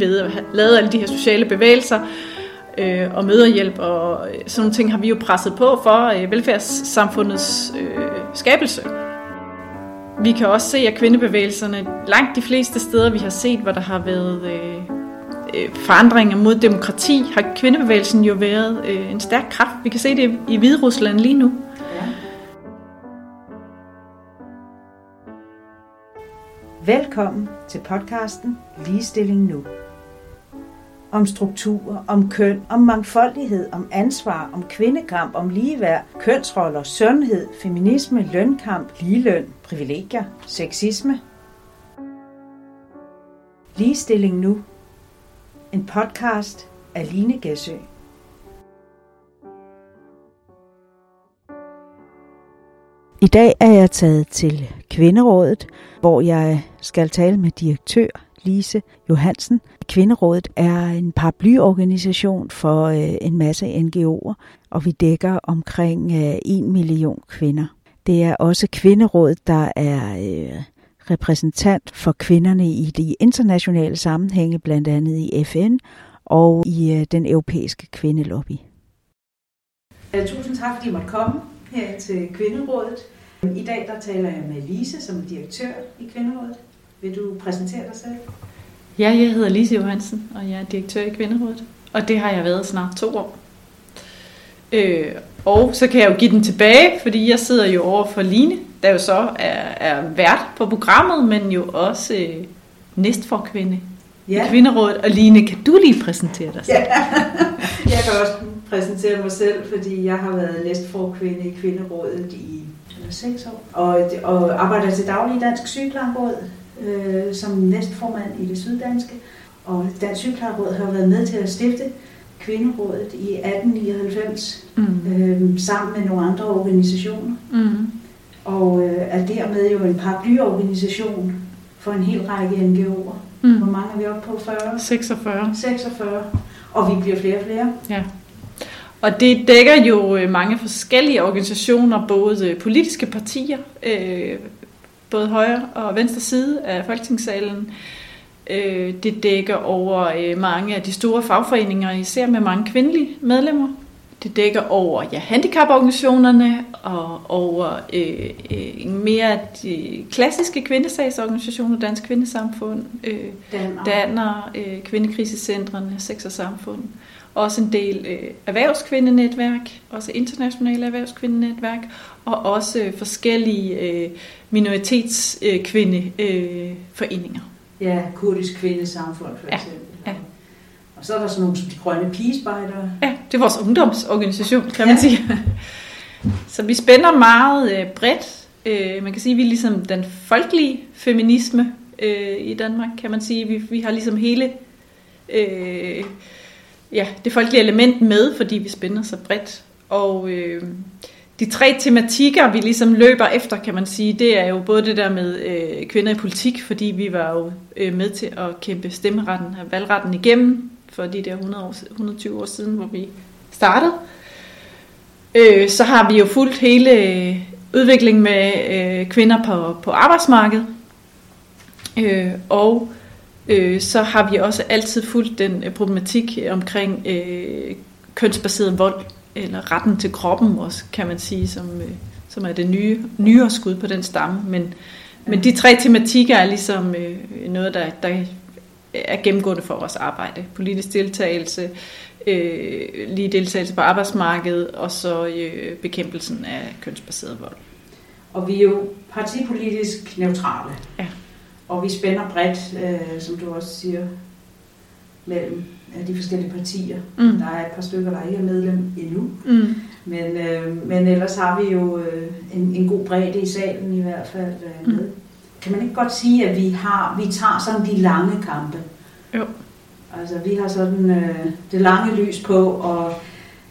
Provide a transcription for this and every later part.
ved at have lavet alle de her sociale bevægelser øh, og møderhjælp og øh, sådan nogle ting har vi jo presset på for øh, velfærdssamfundets øh, skabelse. Vi kan også se, at kvindebevægelserne langt de fleste steder, vi har set, hvor der har været øh, øh forandringer mod demokrati, har kvindebevægelsen jo været øh, en stærk kraft. Vi kan se det i Hvide Rusland lige nu. Ja. Velkommen til podcasten Ligestilling Nu. Om struktur, om køn, om mangfoldighed, om ansvar, om kvindekamp, om ligeværd, kønsroller, sundhed, feminisme, lønkamp, ligeløn, privilegier, sexisme. Ligestilling Nu. En podcast af Line Gæsø. I dag er jeg taget til Kvinderådet, hvor jeg skal tale med direktør Lise Johansen. Kvinderådet er en paraplyorganisation for øh, en masse NGO'er, og vi dækker omkring øh, million kvinder. Det er også Kvinderådet, der er øh, repræsentant for kvinderne i de internationale sammenhænge, blandt andet i FN og i øh, den europæiske kvindelobby. Øh, tusind tak, fordi I måtte komme her til Kvinderådet. I dag der taler jeg med Lise, som er direktør i Kvinderådet. Vil du præsentere dig selv? Ja, jeg hedder Lise Johansen, og jeg er direktør i Kvinderådet. Og det har jeg været snart to år. Øh, og så kan jeg jo give den tilbage, fordi jeg sidder jo over for Line, der jo så er, er vært på programmet, men jo også øh, næstforkvinde ja. i Kvinderådet. Og Line, kan du lige præsentere dig selv? Ja. jeg kan også præsentere mig selv, fordi jeg har været næstforkvinde i Kvinderådet i eller seks år, og, og arbejder til daglig i Dansk Sygeplejeråd øh, som næstformand i det syddanske. Og Dansk Sygeplejeråd har været med til at stifte Kvinderådet i 1899 mm. øh, sammen med nogle andre organisationer. Mm. Og øh, er dermed jo en paraplyorganisation for en hel række NGO'er. Mm. Hvor mange er vi oppe på? 40? 46. 46. Og vi bliver flere og flere. Ja. Og det dækker jo øh, mange forskellige organisationer, både politiske partier, øh, både højre og venstre side af Folketingssalen. Øh, det dækker over øh, mange af de store fagforeninger, især med mange kvindelige medlemmer. Det dækker over ja, handicaporganisationerne og over øh, øh, mere de klassiske kvindesagsorganisationer, Dansk Kvindesamfund, øh, Danner, Danner øh, Kvindekrisecentrene, Sex og Samfund. Også en del øh, erhvervskvindenetværk, også internationale erhvervskvindenetværk, og også forskellige øh, minoritetskvindeforeninger. Øh, ja, kurdisk kvindesamfund for eksempel. Ja. Og så er der sådan nogle som de grønne pigespejdere. Ja, det er vores ungdomsorganisation, kan man ja. sige. Så vi spænder meget øh, bredt. Øh, man kan sige, at vi er ligesom den folkelige feminisme øh, i Danmark, kan man sige. Vi, vi har ligesom hele øh, ja, det folkelige element med, fordi vi spænder så bredt. Og øh, de tre tematikker, vi ligesom løber efter, kan man sige, det er jo både det der med øh, kvinder i politik, fordi vi var jo øh, med til at kæmpe stemmeretten, valgretten igennem for de der 100 år, 120 år siden, hvor vi startede. Øh, så har vi jo fulgt hele øh, udviklingen med øh, kvinder på, på arbejdsmarkedet. Øh, og øh, så har vi også altid fulgt den øh, problematik omkring øh, kønsbaseret vold eller retten til kroppen også, kan man sige, som, øh, som er det nye, nyere skud på den stamme. Men, men de tre tematikker er ligesom øh, noget, der, der er gennemgående for vores arbejde. Politisk deltagelse, øh, lige deltagelse på arbejdsmarkedet, og så øh, bekæmpelsen af kønsbaseret vold. Og vi er jo partipolitisk neutrale. Ja. Og vi spænder bredt, øh, som du også siger, mellem de forskellige partier. Mm. Der er et par stykker, der ikke er medlem endnu. Mm. Men, øh, men ellers har vi jo øh, en, en god bredde i salen i hvert fald øh, med. Mm. Kan man ikke godt sige, at vi har vi tager sådan de lange kampe? Jo. Altså vi har sådan øh, det lange lys på, og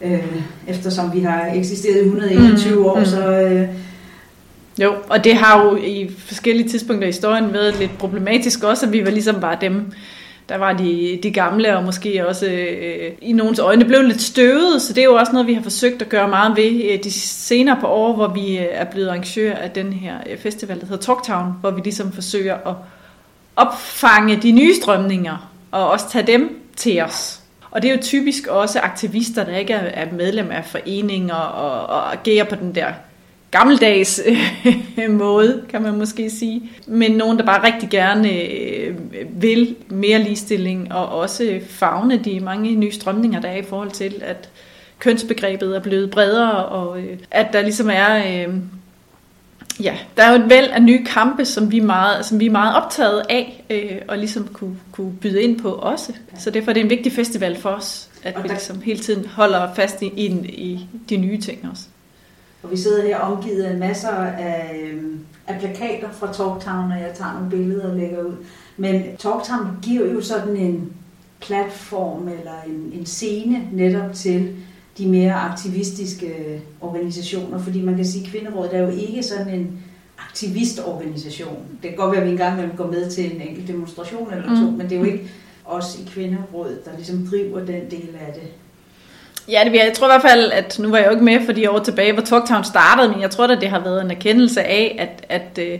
øh, eftersom vi har eksisteret i 121 mm. år, mm. så... Øh, jo, og det har jo i forskellige tidspunkter i historien været lidt problematisk også, at vi var ligesom bare dem, der var de, de gamle, og måske også øh, i nogens øjne blev lidt støvet, så det er jo også noget, vi har forsøgt at gøre meget ved øh, de senere på år, hvor vi øh, er blevet arrangør af den her øh, festival, der hedder Talktown, hvor vi ligesom forsøger at opfange de nye strømninger og også tage dem til os. Og det er jo typisk også aktivister, der ikke er medlem af foreninger og, og agerer på den der gammeldags måde, kan man måske sige. Men nogen, der bare rigtig gerne øh, vil mere ligestilling og også fagne de mange nye strømninger, der er i forhold til, at kønsbegrebet er blevet bredere, og øh, at der ligesom er... Øh, ja, der er jo et væld af nye kampe, som vi er meget, som vi er meget optaget af, øh, og ligesom kunne, kunne byde ind på også. Så derfor er det en vigtig festival for os, at vi ligesom hele tiden holder fast i, i, i de nye ting også. Og vi sidder her omgivet af masser af, øh, af plakater fra Talktown, og jeg tager nogle billeder og lægger ud. Men Talktown giver jo sådan en platform eller en, en scene netop til de mere aktivistiske organisationer, fordi man kan sige, at Kvinderådet er jo ikke sådan en aktivistorganisation. Det kan godt være, at vi engang vil gå med til en enkelt demonstration eller to, mm. men det er jo ikke os i Kvinderådet, der ligesom driver den del af det. Ja, det, jeg tror i hvert fald, at nu var jeg jo ikke med for de år tilbage, hvor Talktown startede, men jeg tror at det har været en erkendelse af, at, at, øh,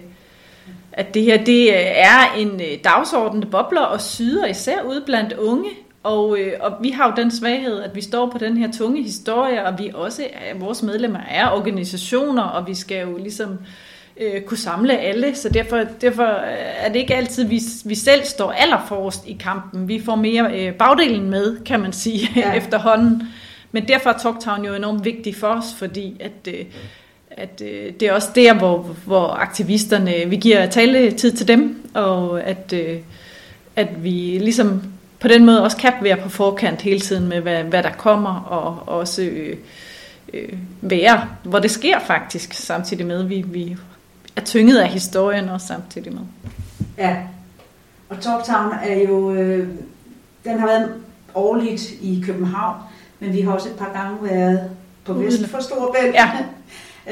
at det her det er en øh, dagsorden, der bobler og syder, især ude blandt unge. Og, øh, og vi har jo den svaghed, at vi står på den her tunge historie, og vi også, vores medlemmer er organisationer, og vi skal jo ligesom øh, kunne samle alle, så derfor, derfor er det ikke altid, vi, vi selv står allerforrest i kampen. Vi får mere øh, bagdelen med, kan man sige, ja. efterhånden. Men derfor er Talktown jo enormt vigtig for os, fordi at, øh, at øh, det er også der, hvor, hvor aktivisterne, vi giver taletid til dem, og at, øh, at vi ligesom på den måde også kan være på forkant hele tiden med, hvad, hvad der kommer, og også øh, øh, være, hvor det sker faktisk, samtidig med, vi, vi er tynget af historien også samtidig med. Ja, og Talktown er jo, øh, den har været årligt i København, men vi har også et par gange været på vest for Storebælt. Ja.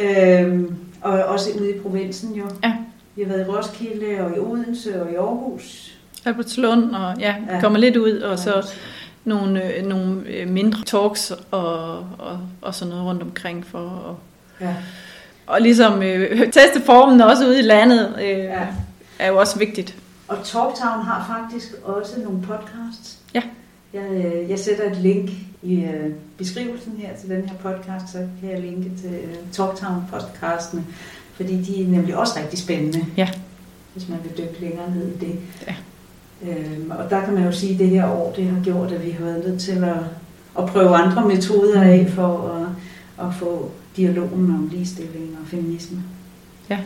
øhm, og også ude i provinsen jo. Ja. Vi har været i Roskilde og i Odense og i Aarhus. Albertslund og ja, ja. kommer lidt ud, og så nogle, øh, nogle øh, mindre talks og, og, og sådan noget rundt omkring for at, ja. og ligesom øh, teste formen også ude i landet øh, ja. er jo også vigtigt. Og Talktown har faktisk også nogle podcasts. Ja. Jeg, øh, jeg sætter et link i øh, beskrivelsen her til den her podcast, så kan jeg linke til øh, Talktown podcastene, fordi de er nemlig også rigtig spændende. Ja. Hvis man vil dykke længere ned i det. Ja. Øhm, og der kan man jo sige, at det her år det har gjort, at vi har været nødt til at, at prøve andre metoder af for at, at få dialogen om ligestilling og feminisme. Ja.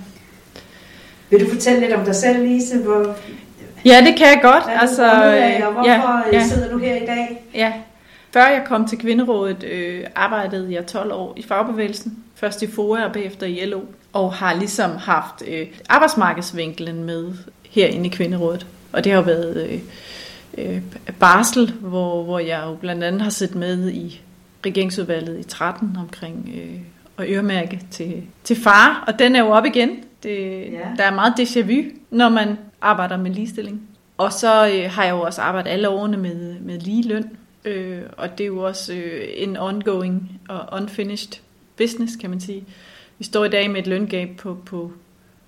Vil du fortælle lidt om dig selv, Lise? Hvor, ja, det kan jeg godt. Hvad altså, af, og hvorfor ja, ja. sidder du her i dag? Ja. Før jeg kom til Kvinderådet, øh, arbejdede jeg 12 år i fagbevægelsen. Først i FOA og bagefter i LO. Og har ligesom haft øh, arbejdsmarkedsvinkelen med herinde i Kvinderådet. Og det har jo været øh, øh, barsel, hvor, hvor jeg jo blandt andet har siddet med i regeringsudvalget i 13 omkring øh, at øremærke til, til far. Og den er jo op igen. Det, ja. Der er meget déjà vu, når man arbejder med ligestilling. Og så øh, har jeg jo også arbejdet alle årene med, med lige løn. Øh, og det er jo også øh, en ongoing og unfinished business, kan man sige. Vi står i dag med et løngab på, på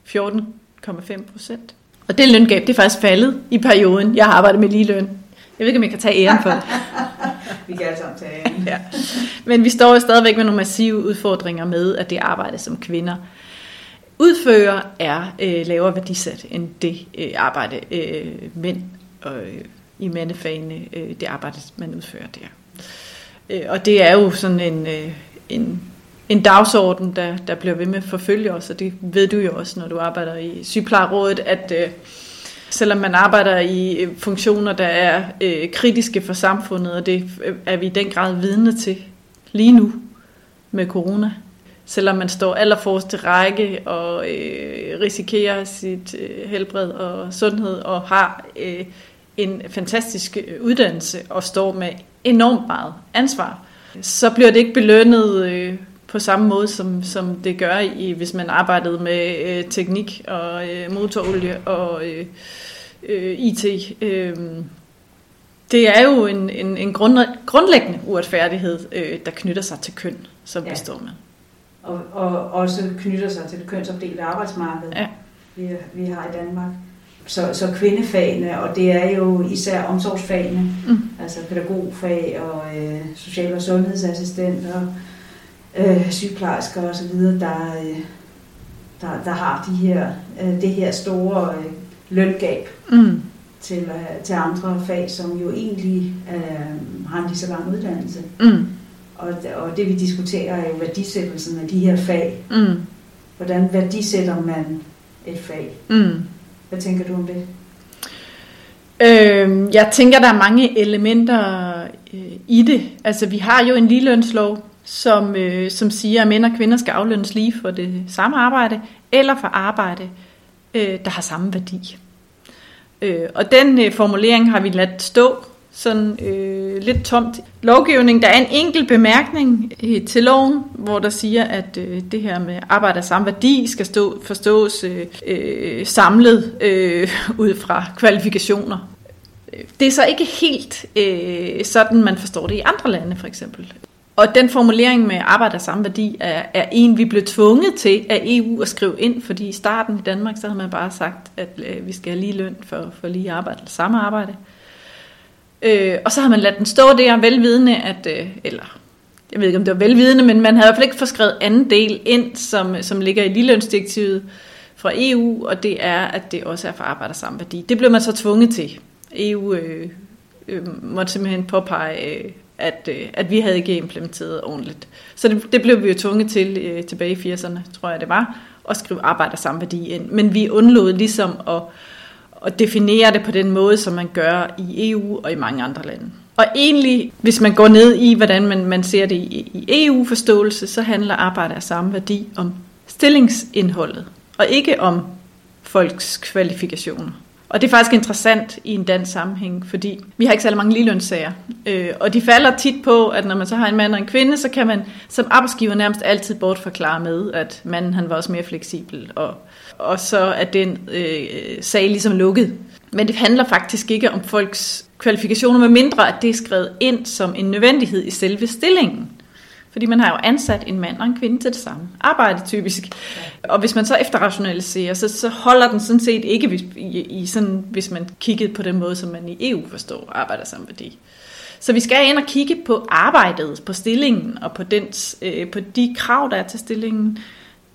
14,5 procent. Og det løngab, det er faktisk faldet i perioden, jeg har arbejdet med ligeløn. Jeg ved ikke, om jeg kan tage æren for det. vi kan altså tage æren. ja. Men vi står jo stadigvæk med nogle massive udfordringer med, at det arbejde som kvinder udfører er øh, lavere værdisat end det øh, arbejde øh, mænd øh, i mandefagene, øh, det arbejde, man udfører der. Øh, og det er jo sådan en, øh, en en dagsorden, der, der bliver ved med at forfølge os, og det ved du jo også, når du arbejder i sygeplejerådet, at øh, selvom man arbejder i øh, funktioner, der er øh, kritiske for samfundet, og det øh, er vi i den grad vidne til lige nu med corona, selvom man står allerforrest til række og øh, risikerer sit øh, helbred og sundhed og har øh, en fantastisk uddannelse og står med enormt meget ansvar, så bliver det ikke belønnet øh, på samme måde, som, som det gør, i, hvis man arbejdede med øh, teknik og øh, motorolie og øh, øh, IT. Øh, det er jo en, en, en grund, grundlæggende uretfærdighed, øh, der knytter sig til køn, som ja. består man. Og, og også knytter sig til det kønsopdelte arbejdsmarked, ja. vi, vi har i Danmark. så, så kvindefagene, og det er jo især omsorgsfagene, mm. altså pædagogfag og øh, social- og sundhedsassistenter, øh, sygeplejersker osv., der, øh, der, der har de her, øh, det her store øh, løngab mm. til, øh, til andre fag, som jo egentlig øh, har en lige så lang uddannelse. Mm. Og, og det vi diskuterer er jo værdisættelsen af de her fag. Mm. Hvordan værdisætter man et fag? Mm. Hvad tænker du om det? Øh, jeg tænker, der er mange elementer øh, i det. Altså, vi har jo en ligelønslov, som, øh, som siger, at mænd og kvinder skal aflønnes lige for det samme arbejde, eller for arbejde, øh, der har samme værdi. Øh, og den øh, formulering har vi ladt stå sådan øh, lidt tomt lovgivning. Der er en enkelt bemærkning øh, til loven, hvor der siger, at øh, det her med arbejde af samme værdi skal stå, forstås øh, øh, samlet øh, ud fra kvalifikationer. Det er så ikke helt øh, sådan, man forstår det i andre lande for eksempel. Og den formulering med arbejde af samme værdi er, er en, vi blev tvunget til af EU at skrive ind, fordi i starten i Danmark, så havde man bare sagt, at øh, vi skal have lige løn for, for lige arbejde, eller samme arbejde. Øh, Øh, og så har man ladt den stå der velvidende, at, øh, eller jeg ved ikke om det var velvidende, men man havde i hvert fald ikke forskrevet anden del ind, som, øh, som ligger i ligelønsdirektivet fra EU, og det er, at det også er for arbejder samme værdi. Det blev man så tvunget til. EU øh, øh, måtte simpelthen påpege, øh, at, øh, at vi havde ikke implementeret ordentligt. Så det, det blev vi jo tvunget til øh, tilbage i 80'erne, tror jeg det var, at skrive arbejder samme værdi ind. Men vi undlod ligesom at og definere det på den måde, som man gør i EU og i mange andre lande. Og egentlig, hvis man går ned i, hvordan man, man ser det i, i EU-forståelse, så handler arbejde af samme værdi om stillingsindholdet, og ikke om folks kvalifikationer. Og det er faktisk interessant i en dansk sammenhæng, fordi vi har ikke særlig mange ligelønssager. Øh, og de falder tit på, at når man så har en mand og en kvinde, så kan man som arbejdsgiver nærmest altid bortforklare med, at manden han var også mere fleksibel, og, og så er den øh, sag ligesom lukket. Men det handler faktisk ikke om folks kvalifikationer, med mindre at det er skrevet ind som en nødvendighed i selve stillingen. Fordi man har jo ansat en mand og en kvinde til det samme arbejde typisk. Og hvis man så efterrationaliserer, så, så holder den sådan set ikke, hvis, i, i sådan, hvis man kiggede på den måde, som man i EU forstår arbejder samme værdi. Så vi skal ind og kigge på arbejdet, på stillingen og på, dens, øh, på de krav, der er til stillingen.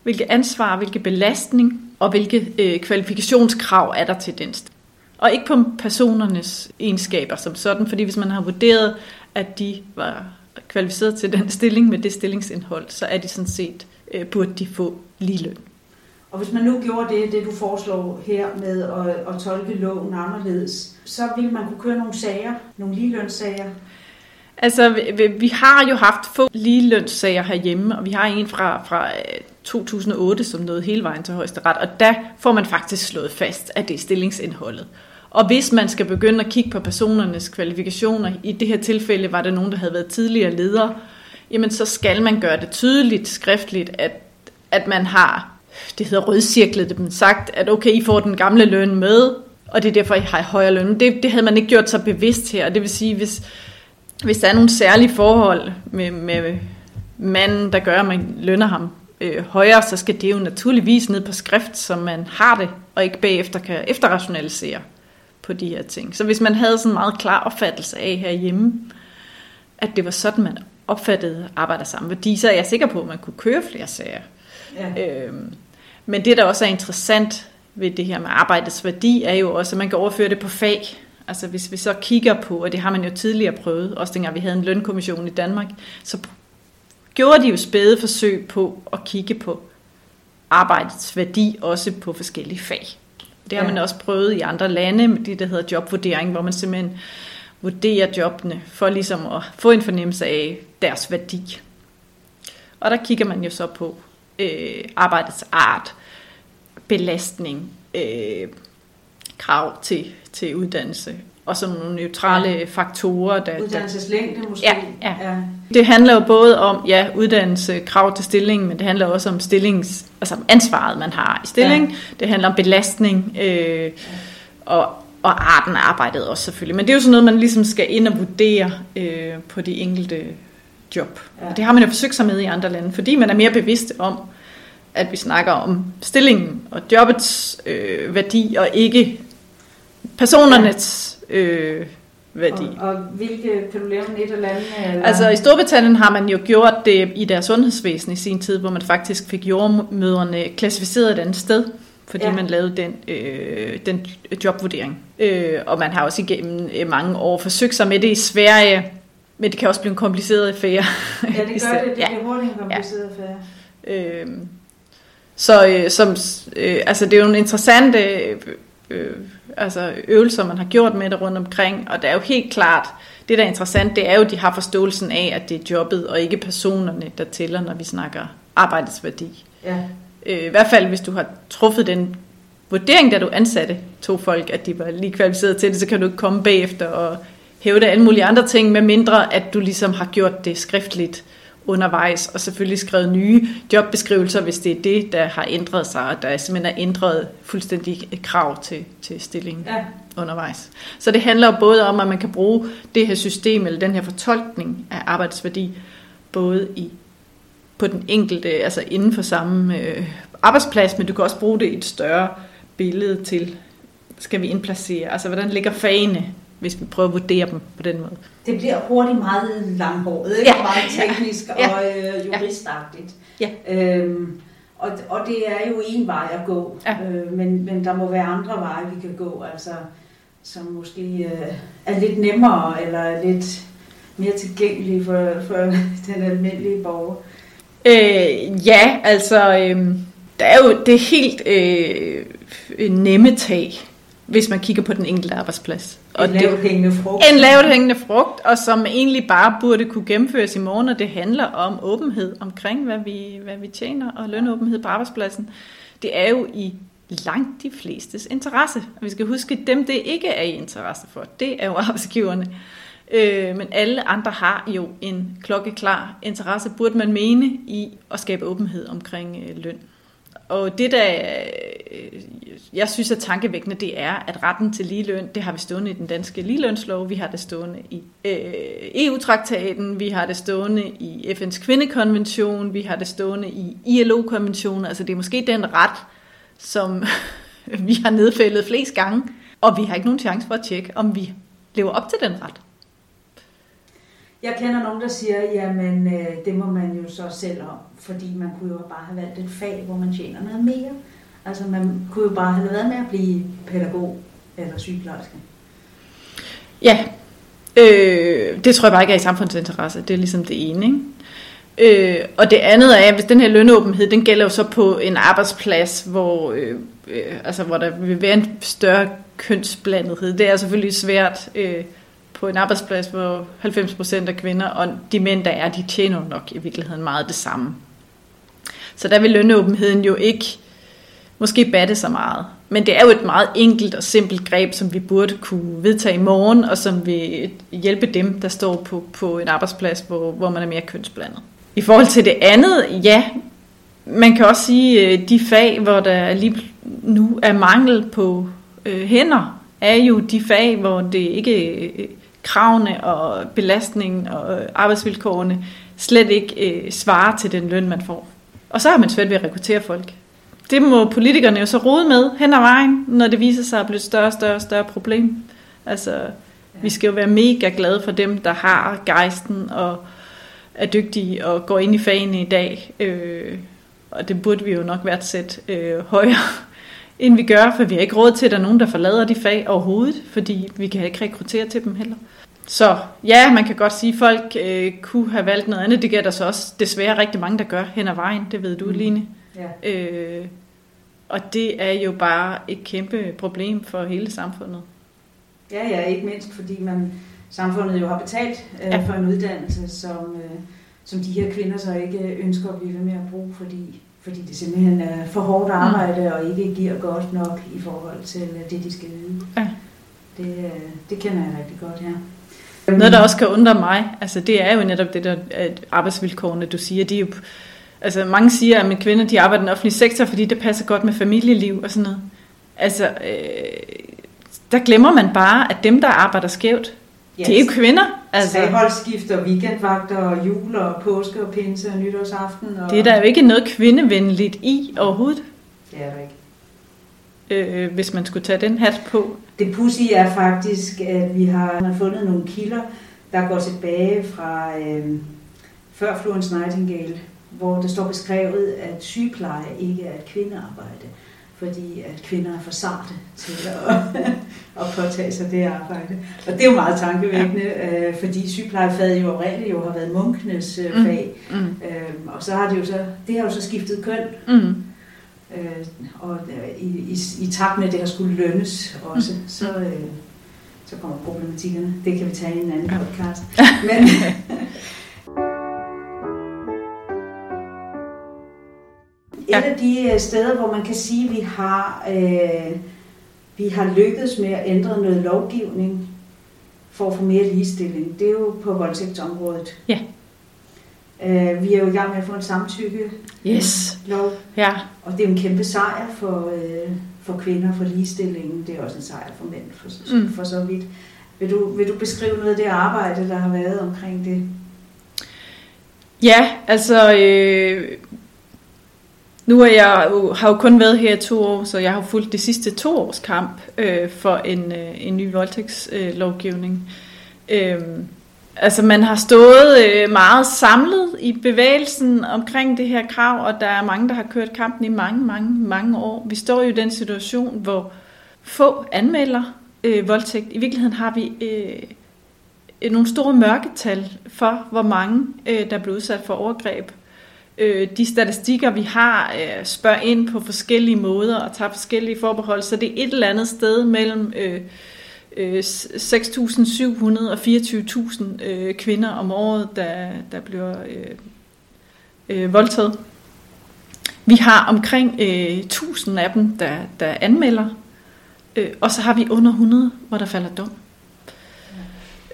Hvilke ansvar, hvilke belastning og hvilke øh, kvalifikationskrav er der til den Og ikke på personernes egenskaber som sådan, fordi hvis man har vurderet, at de var kvalificeret til den stilling med det stillingsindhold, så er de sådan set, øh, burde de få lige løn. Og hvis man nu gjorde det, det du foreslår her med at, at tolke loven anderledes, så ville man kunne køre nogle sager, nogle ligelønssager? Altså, vi, vi har jo haft få ligelønssager herhjemme, og vi har en fra, fra 2008, som nåede hele vejen til højesteret, og der får man faktisk slået fast, at det er stillingsindholdet. Og hvis man skal begynde at kigge på personernes kvalifikationer, i det her tilfælde var der nogen, der havde været tidligere ledere, jamen så skal man gøre det tydeligt skriftligt, at, at man har, det hedder rødcirklet, det man sagt, at okay, I får den gamle løn med, og det er derfor, I har højere løn. Det, det havde man ikke gjort så bevidst her. Det vil sige, hvis, hvis der er nogle særlige forhold med, med manden, der gør, at man lønner ham øh, højere, så skal det jo naturligvis ned på skrift, så man har det, og ikke bagefter kan efterrationalisere på de her ting. Så hvis man havde sådan en meget klar opfattelse af herhjemme, at det var sådan, man opfattede arbejder samme værdi, så er jeg sikker på, at man kunne køre flere sager. Ja. Øhm, men det, der også er interessant ved det her med arbejdets værdi, er jo også, at man kan overføre det på fag. Altså hvis vi så kigger på, og det har man jo tidligere prøvet, også dengang vi havde en lønkommission i Danmark, så gjorde de jo spæde forsøg på at kigge på arbejdets værdi også på forskellige fag. Det har ja. man også prøvet i andre lande, med det, der hedder jobvurdering, hvor man simpelthen vurderer jobbene for ligesom at få en fornemmelse af deres værdi. Og der kigger man jo så på øh, arbejdets art, belastning, øh, krav til, til uddannelse, og sådan nogle neutrale ja. faktorer. Der, Uddannelseslængde måske? Ja, ja. ja. Det handler jo både om ja, uddannelse, krav til stillingen, men det handler også om stillings, altså om ansvaret, man har i stilling. Ja. Det handler om belastning øh, ja. og, og arten af arbejdet også selvfølgelig. Men det er jo sådan noget, man ligesom skal ind og vurdere øh, på de enkelte job. Ja. Og det har man jo forsøgt sig med i andre lande, fordi man er mere bevidst om, at vi snakker om stillingen og jobbets øh, værdi, og ikke personernes øh, værdi. Og, og hvilke, kan du lave et eller andet? Eller? Altså i Storbritannien har man jo gjort det i deres sundhedsvæsen i sin tid, hvor man faktisk fik jordmøderne klassificeret et andet sted, fordi ja. man lavede den, øh, den jobvurdering. Øh, og man har også igennem øh, mange år forsøgt sig med det i Sverige, men det kan også blive en kompliceret affære. Ja, det gør det. Det ja. bliver hurtigt en kompliceret ja. affære. Øh, så øh, som, øh, altså, det er jo en interessant øh, øh, altså, øvelser, man har gjort med det rundt omkring, og det er jo helt klart, det der er interessant, det er jo, at de har forståelsen af, at det er jobbet, og ikke personerne, der tæller, når vi snakker arbejdets værdi. Ja. Øh, I hvert fald, hvis du har truffet den vurdering, da du ansatte to folk, at de var lige kvalificeret til det, så kan du ikke komme bagefter og hæve det alle mulige andre ting, med mindre at du ligesom har gjort det skriftligt undervejs, og selvfølgelig skrevet nye jobbeskrivelser, hvis det er det, der har ændret sig, og der er simpelthen er ændret fuldstændig krav til, til stillingen ja. undervejs. Så det handler både om, at man kan bruge det her system, eller den her fortolkning af arbejdsværdi, både i på den enkelte, altså inden for samme øh, arbejdsplads, men du kan også bruge det i et større billede til, skal vi indplacere, altså hvordan ligger fagene hvis vi prøver at vurdere dem på den måde. Det bliver hurtigt meget langhåret, ikke? Ja. meget teknisk ja. og øh, juristagtigt. Ja. Øhm, og, og det er jo en vej at gå, ja. øh, men, men der må være andre veje, vi kan gå, altså, som måske øh, er lidt nemmere eller lidt mere tilgængelige for, for den almindelige borger. Øh, ja, altså, øh, der er jo det helt øh, nemme tag hvis man kigger på den enkelte arbejdsplads. Og en lavt hængende frugt. En lavt hængende frugt, og som egentlig bare burde kunne gennemføres i morgen, og det handler om åbenhed omkring, hvad vi, hvad vi tjener, og lønåbenhed på arbejdspladsen. Det er jo i langt de flestes interesse. Og vi skal huske, at dem, det ikke er i interesse for, det er jo arbejdsgiverne. Øh, men alle andre har jo en klokkeklar interesse, burde man mene, i at skabe åbenhed omkring øh, løn. Og det, der øh, jeg synes er tankevækkende, det er, at retten til ligeløn, det har vi stående i den danske ligelønslov, vi har det stående i øh, EU-traktaten, vi har det stående i FN's kvindekonvention, vi har det stående i ILO-konventionen. Altså det er måske den ret, som vi har nedfældet flest gange, og vi har ikke nogen chance for at tjekke, om vi lever op til den ret. Jeg kender nogen, der siger, jamen øh, det må man jo så selv om, fordi man kunne jo bare have valgt et fag, hvor man tjener noget mere. Altså man kunne jo bare have været med at blive pædagog eller sygeplejerske. Ja, øh, det tror jeg bare ikke er i samfundsinteresse. Det er ligesom det ene, ikke? Øh, og det andet er, at hvis den her lønåbenhed, den gælder jo så på en arbejdsplads, hvor, øh, øh, altså, hvor der vil være en større kønsblandethed. Det er selvfølgelig svært øh, på en arbejdsplads, hvor 90% er kvinder, og de mænd, der er, de tjener nok i virkeligheden meget det samme. Så der vil lønåbenheden jo ikke måske batte så meget. Men det er jo et meget enkelt og simpelt greb, som vi burde kunne vedtage i morgen, og som vil hjælpe dem, der står på, på en arbejdsplads, hvor, hvor man er mere kønsblandet. I forhold til det andet, ja, man kan også sige, at de fag, hvor der lige nu er mangel på øh, hænder, er jo de fag, hvor det ikke øh, kravene og belastningen og arbejdsvilkårene slet ikke øh, svarer til den løn, man får. Og så har man svært ved at rekruttere folk. Det må politikerne jo så rode med hen ad vejen, når det viser sig at blive et større, større, større problem. Altså, vi skal jo være mega glade for dem, der har gejsten og er dygtige og går ind i fagene i dag. Øh, og det burde vi jo nok værdsætte øh, højere, end vi gør, for vi har ikke råd til, at der er nogen, der forlader de fag overhovedet, fordi vi kan ikke rekruttere til dem heller. Så ja, man kan godt sige, at folk øh, kunne have valgt noget andet. Det gør der så også desværre rigtig mange, der gør hen ad vejen. Det ved du, mm. Line. Ja. Øh, og det er jo bare et kæmpe problem for hele samfundet. Ja, ja, ikke mindst fordi man samfundet jo har betalt øh, ja. for en uddannelse, som, øh, som de her kvinder så ikke ønsker at blive ved med at bruge, fordi, fordi det simpelthen er for hårdt arbejde mm. og ikke giver godt nok i forhold til øh, det, de skal yde. Ja. Det, øh, det kender jeg rigtig godt, ja. Noget, der også kan undre mig, altså det er jo netop det der arbejdsvilkårene, du siger, de er jo, altså mange siger, at med kvinder, de arbejder i den offentlige sektor, fordi det passer godt med familieliv og sådan noget. Altså, øh, der glemmer man bare, at dem, der arbejder skævt, yes. det er jo kvinder. Altså. Sagholdsskift weekendvagter og jul og påske og pinse og nytårsaften. Og... Det er der jo ikke noget kvindevenligt i overhovedet. Det er der ikke. Øh, hvis man skulle tage den hat på. Det pussy er faktisk, at vi har, fundet nogle kilder, der går tilbage fra øh, før Florence Nightingale, hvor der står beskrevet, at sygepleje ikke er et kvindearbejde, fordi at kvinder er for sarte til at, at påtage sig det arbejde. Og det er jo meget tankevækkende, ja. øh, fordi sygeplejefaget jo oprindeligt jo har været munkenes øh, mm. fag, mm. Mm. Øhm, og så har det jo så, det har jo så skiftet køn. Mm. Øh, og i, i, i takt med, at det har skulle lønnes også, mm. så, øh, så kommer problematikkerne. Det kan vi tage i en anden podcast. Men, et af de øh, steder, hvor man kan sige, at vi har, øh, vi har lykkedes med at ændre noget lovgivning for at få mere ligestilling, det er jo på voldtægtsområdet. Ja. Øh, vi er jo i gang med at få en samtykke yes. lov, ja. og det er en kæmpe sejr for, øh, for kvinder, for ligestillingen. Det er også en sejr for mænd, for, mm. for så vidt. Vil du, vil du beskrive noget af det arbejde, der har været omkring det? Ja, altså øh, nu er jeg jo, har jo kun været her i to år, så jeg har fulgt de sidste to års kamp øh, for en, øh, en ny voldtægtslovgivning. Øh, altså man har stået øh, meget samlet i bevægelsen omkring det her krav, og der er mange, der har kørt kampen i mange, mange, mange år. Vi står jo i den situation, hvor få anmelder øh, voldtægt. I virkeligheden har vi øh, øh nogle store mørketal for, hvor mange øh, der bliver udsat for overgreb øh, de statistikker, vi har, øh, spørger ind på forskellige måder og tager forskellige forbehold. Så det er et eller andet sted mellem øh, øh, 6.700 og 24.000 øh, kvinder om året, der, der bliver øh, øh, voldtaget. Vi har omkring øh, 1000 af dem, der, der anmelder, øh, og så har vi under 100, hvor der falder dom.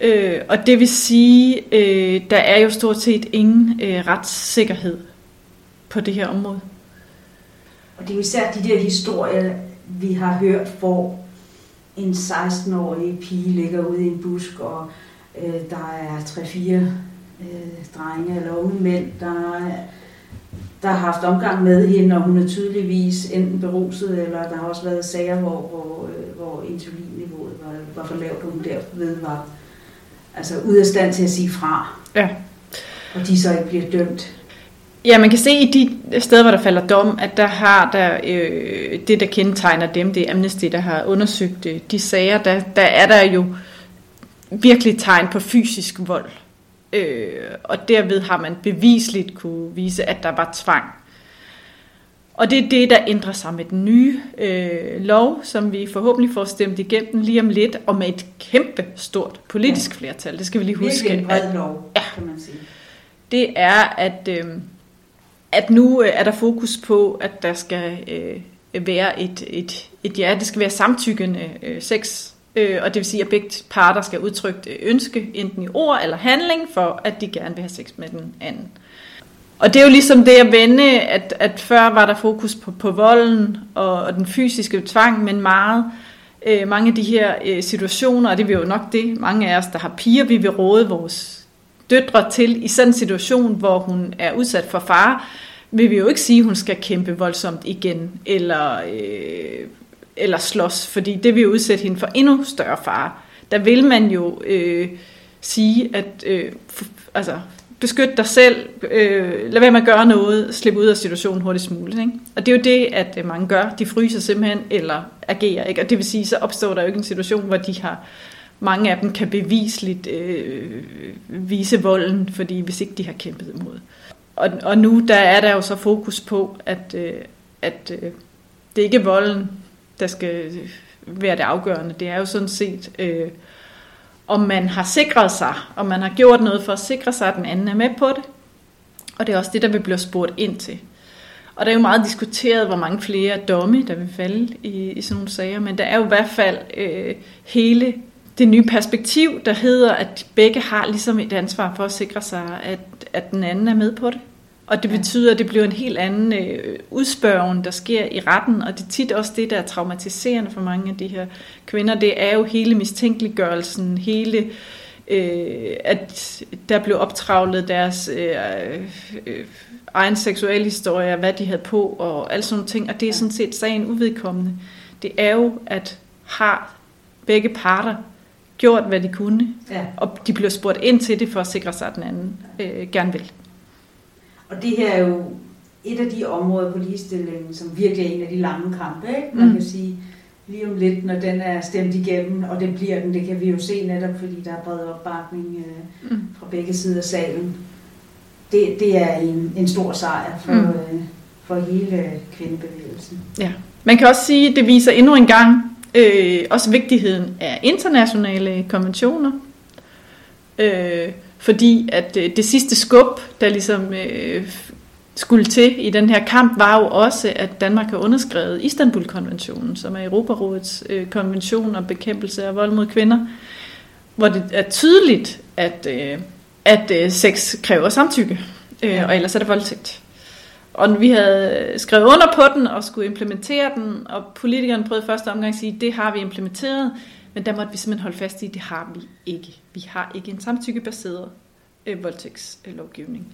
Øh, og det vil sige, øh, der er jo stort set ingen øh, retssikkerhed på det her område. Og det er jo især de der historier, vi har hørt, hvor en 16-årig pige ligger ude i en busk, og øh, der er 3-4 øh, drenge eller unge mænd, der, der har haft omgang med hende, og hun er tydeligvis enten beruset, eller der har også været sager, hvor, hvor, øh, hvor insulinniveauet var, var for lavt, og hun derved var altså ude af stand til at sige fra. Ja. Og de så ikke bliver dømt. Ja, man kan se i de steder, hvor der falder dom, at der har der, øh, det, der kendetegner dem, det er Amnesty, der har undersøgt øh, de sager, der, der er der jo virkelig tegn på fysisk vold. Øh, og derved har man bevisligt kunne vise, at der var tvang. Og det er det, der ændrer sig med den nye øh, lov, som vi forhåbentlig får stemt igennem lige om lidt, og med et kæmpe stort politisk ja. flertal. Det skal vi lige huske. Det er en lov, ja, kan man sige. Det er, at... Øh, at nu øh, er der fokus på, at der skal øh, være et, et, et ja, det skal være samtykkende øh, sex, øh, og det vil sige, at begge parter skal udtrykke øh, ønske, enten i ord eller handling, for at de gerne vil have sex med den anden. Og det er jo ligesom det at vende, at, at før var der fokus på, på volden og, og den fysiske tvang, men meget øh, mange af de her øh, situationer, og det er jo nok det, mange af os, der har piger, vi vil råde vores døtre til i sådan en situation, hvor hun er udsat for fare, vil vi jo ikke sige, at hun skal kæmpe voldsomt igen, eller, øh, eller slås, fordi det vil udsætte hende for endnu større fare. Der vil man jo øh, sige, at øh, altså, beskyt dig selv, øh, lad være med at gøre noget, slip ud af situationen hurtigst muligt. Ikke? Og det er jo det, at øh, mange gør. De fryser simpelthen, eller agerer ikke. Og det vil sige, så opstår der jo ikke en situation, hvor de har mange af dem kan bevisligt øh, vise volden, fordi hvis ikke de har kæmpet imod. Og, og nu der er der jo så fokus på, at, øh, at øh, det ikke er volden, der skal være det afgørende. Det er jo sådan set, øh, om man har sikret sig, om man har gjort noget for at sikre sig, at den anden er med på det. Og det er også det, der vil blive spurgt ind til. Og der er jo meget diskuteret, hvor mange flere domme, der vil falde i, i sådan nogle sager, men der er jo i hvert fald øh, hele det nye perspektiv, der hedder, at begge har ligesom et ansvar for at sikre sig, at, at den anden er med på det. Og det betyder, at det bliver en helt anden øh, udspørgen, der sker i retten, og det er tit også det, der er traumatiserende for mange af de her kvinder. Det er jo hele mistænkeliggørelsen, hele øh, at der blev optravlet deres øh, øh, egen seksuelle historie, hvad de havde på, og alle sådan nogle ting, og det er sådan set sagen uvedkommende. Det er jo, at har begge parter gjort, hvad de kunne, Ja. og de blev spurgt ind til det for at sikre sig, at den anden øh, gerne vil. Og det her er jo et af de områder på ligestillingen, som virkelig er en af de lange kampe. Ikke? Man Mm. kan sige, lige om lidt, når den er stemt igennem, og det bliver den, det kan vi jo se netop, fordi der er bred opbakning øh, Mm. fra begge sider af salen. Det, det er en, en stor sejr for, Mm. øh, for hele kvindebevægelsen. Ja. Man kan også sige, at det viser endnu en gang øh, også vigtigheden af internationale konventioner. Øh, fordi at øh, det sidste skub, der ligesom øh, skulle til i den her kamp, var jo også, at Danmark har underskrevet Istanbul-konventionen, som er Europarådets øh, konvention om bekæmpelse af vold mod kvinder, hvor det er tydeligt, at, øh, at øh, sex kræver samtykke, øh, Ja. og ellers er det voldtægt. Og vi havde skrevet under på den og skulle implementere den, og politikerne prøvede første omgang at sige, det har vi implementeret, men der måtte vi simpelthen holde fast i, det har vi ikke. Vi har ikke en samtykkebaseret øh, voldtægtslovgivning.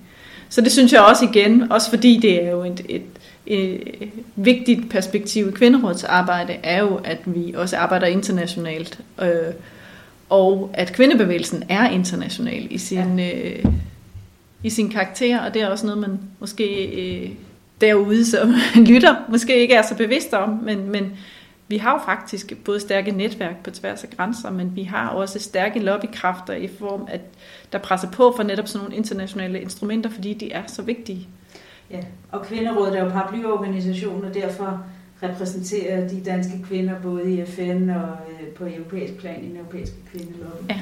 Så det synes jeg også igen, også fordi det er jo et, et, et, et vigtigt perspektiv i kvinderådets arbejde, er jo, at vi også arbejder internationalt, øh, og at kvindebevægelsen er international i sin, øh, i sin karakter, og det er også noget, man måske øh, derude som lytter, måske ikke er så bevidst om, men, men vi har jo faktisk både stærke netværk på tværs af grænser, men vi har også stærke lobbykræfter i form af, der presser på for netop sådan nogle internationale instrumenter, fordi de er så vigtige. Ja. Og Kvinderådet er jo paraplyorganisation, og derfor repræsenterer de danske kvinder både i FN og øh, på europæisk plan i den europæiske kvindelobby. Ja.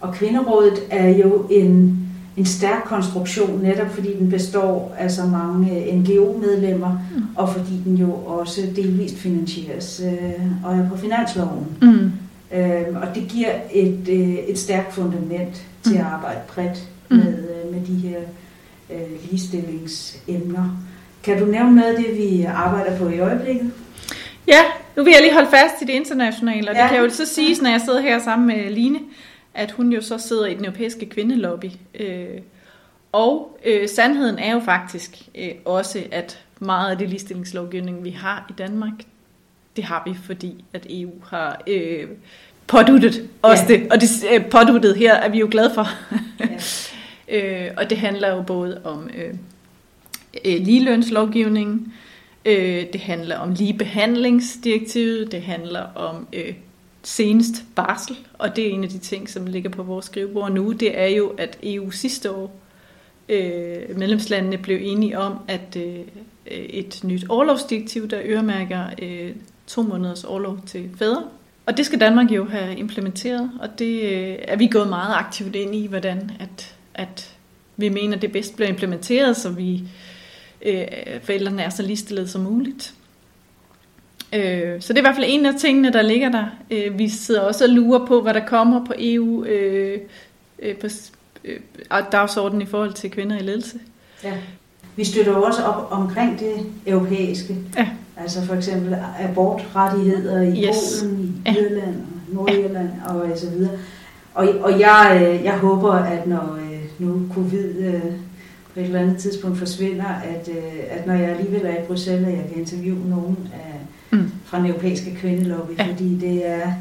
Og Kvinderådet er jo en, en stærk konstruktion, netop fordi den består af så mange øh, NGO-medlemmer, Mm. og fordi den jo også delvist finansieres øh, og er på finansloven. Mm. Øh, og det giver et, øh, et stærkt fundament til at Mm. arbejde bredt Mm. med, øh, med de her øh, ligestillingsemner. Kan du nævne noget af det, vi arbejder på i øjeblikket? Ja, nu vil jeg lige holde fast i det internationale, og det Ja. kan jo så siges, når jeg sidder her sammen med Line, at hun jo så sidder i den europæiske kvindelobby. Øh, og øh, sandheden er jo faktisk øh, også, at meget af det ligestillingslovgivning, vi har i Danmark, det har vi, fordi at EU har øh, påduttet os Ja. det. Og det øh, påduttet her er vi jo glade for. Ja. øh, og det handler jo både om øh, ligelønslovgivningen, øh, det handler om ligebehandlingsdirektivet, det handler om øh, senest barsel, og det er en af de ting, som ligger på vores skrivebord nu, det er jo, at EU sidste år, øh, medlemslandene blev enige om, at øh, et nyt overlovsdirektiv, der øremærker øh, to måneders overlov til fædre, og det skal Danmark jo have implementeret, og det øh, er vi gået meget aktivt ind i, hvordan at, at vi mener, det bedst bliver implementeret, så vi øh, forældrene er så ligestillede som muligt. Øh, så det er i hvert fald en af tingene, der ligger der. Øh, vi sidder også og lurer på, hvad der kommer på EU øh, øh, på øh, dagsordenen i forhold til kvinder i ledelse. Ja. Vi støtter også op omkring det europæiske. Ja. Altså for eksempel abortrettigheder i Yes. Polen, i Ja. Irland, Nordirland og så videre. Og, og jeg, øh, jeg håber, at når øh, nu covid på et eller andet tidspunkt forsvinder, at, at når jeg alligevel er i Bruxelles, at jeg kan interviewe nogen af, Mm. fra den europæiske kvindelobby, Ja. ja. fordi det er,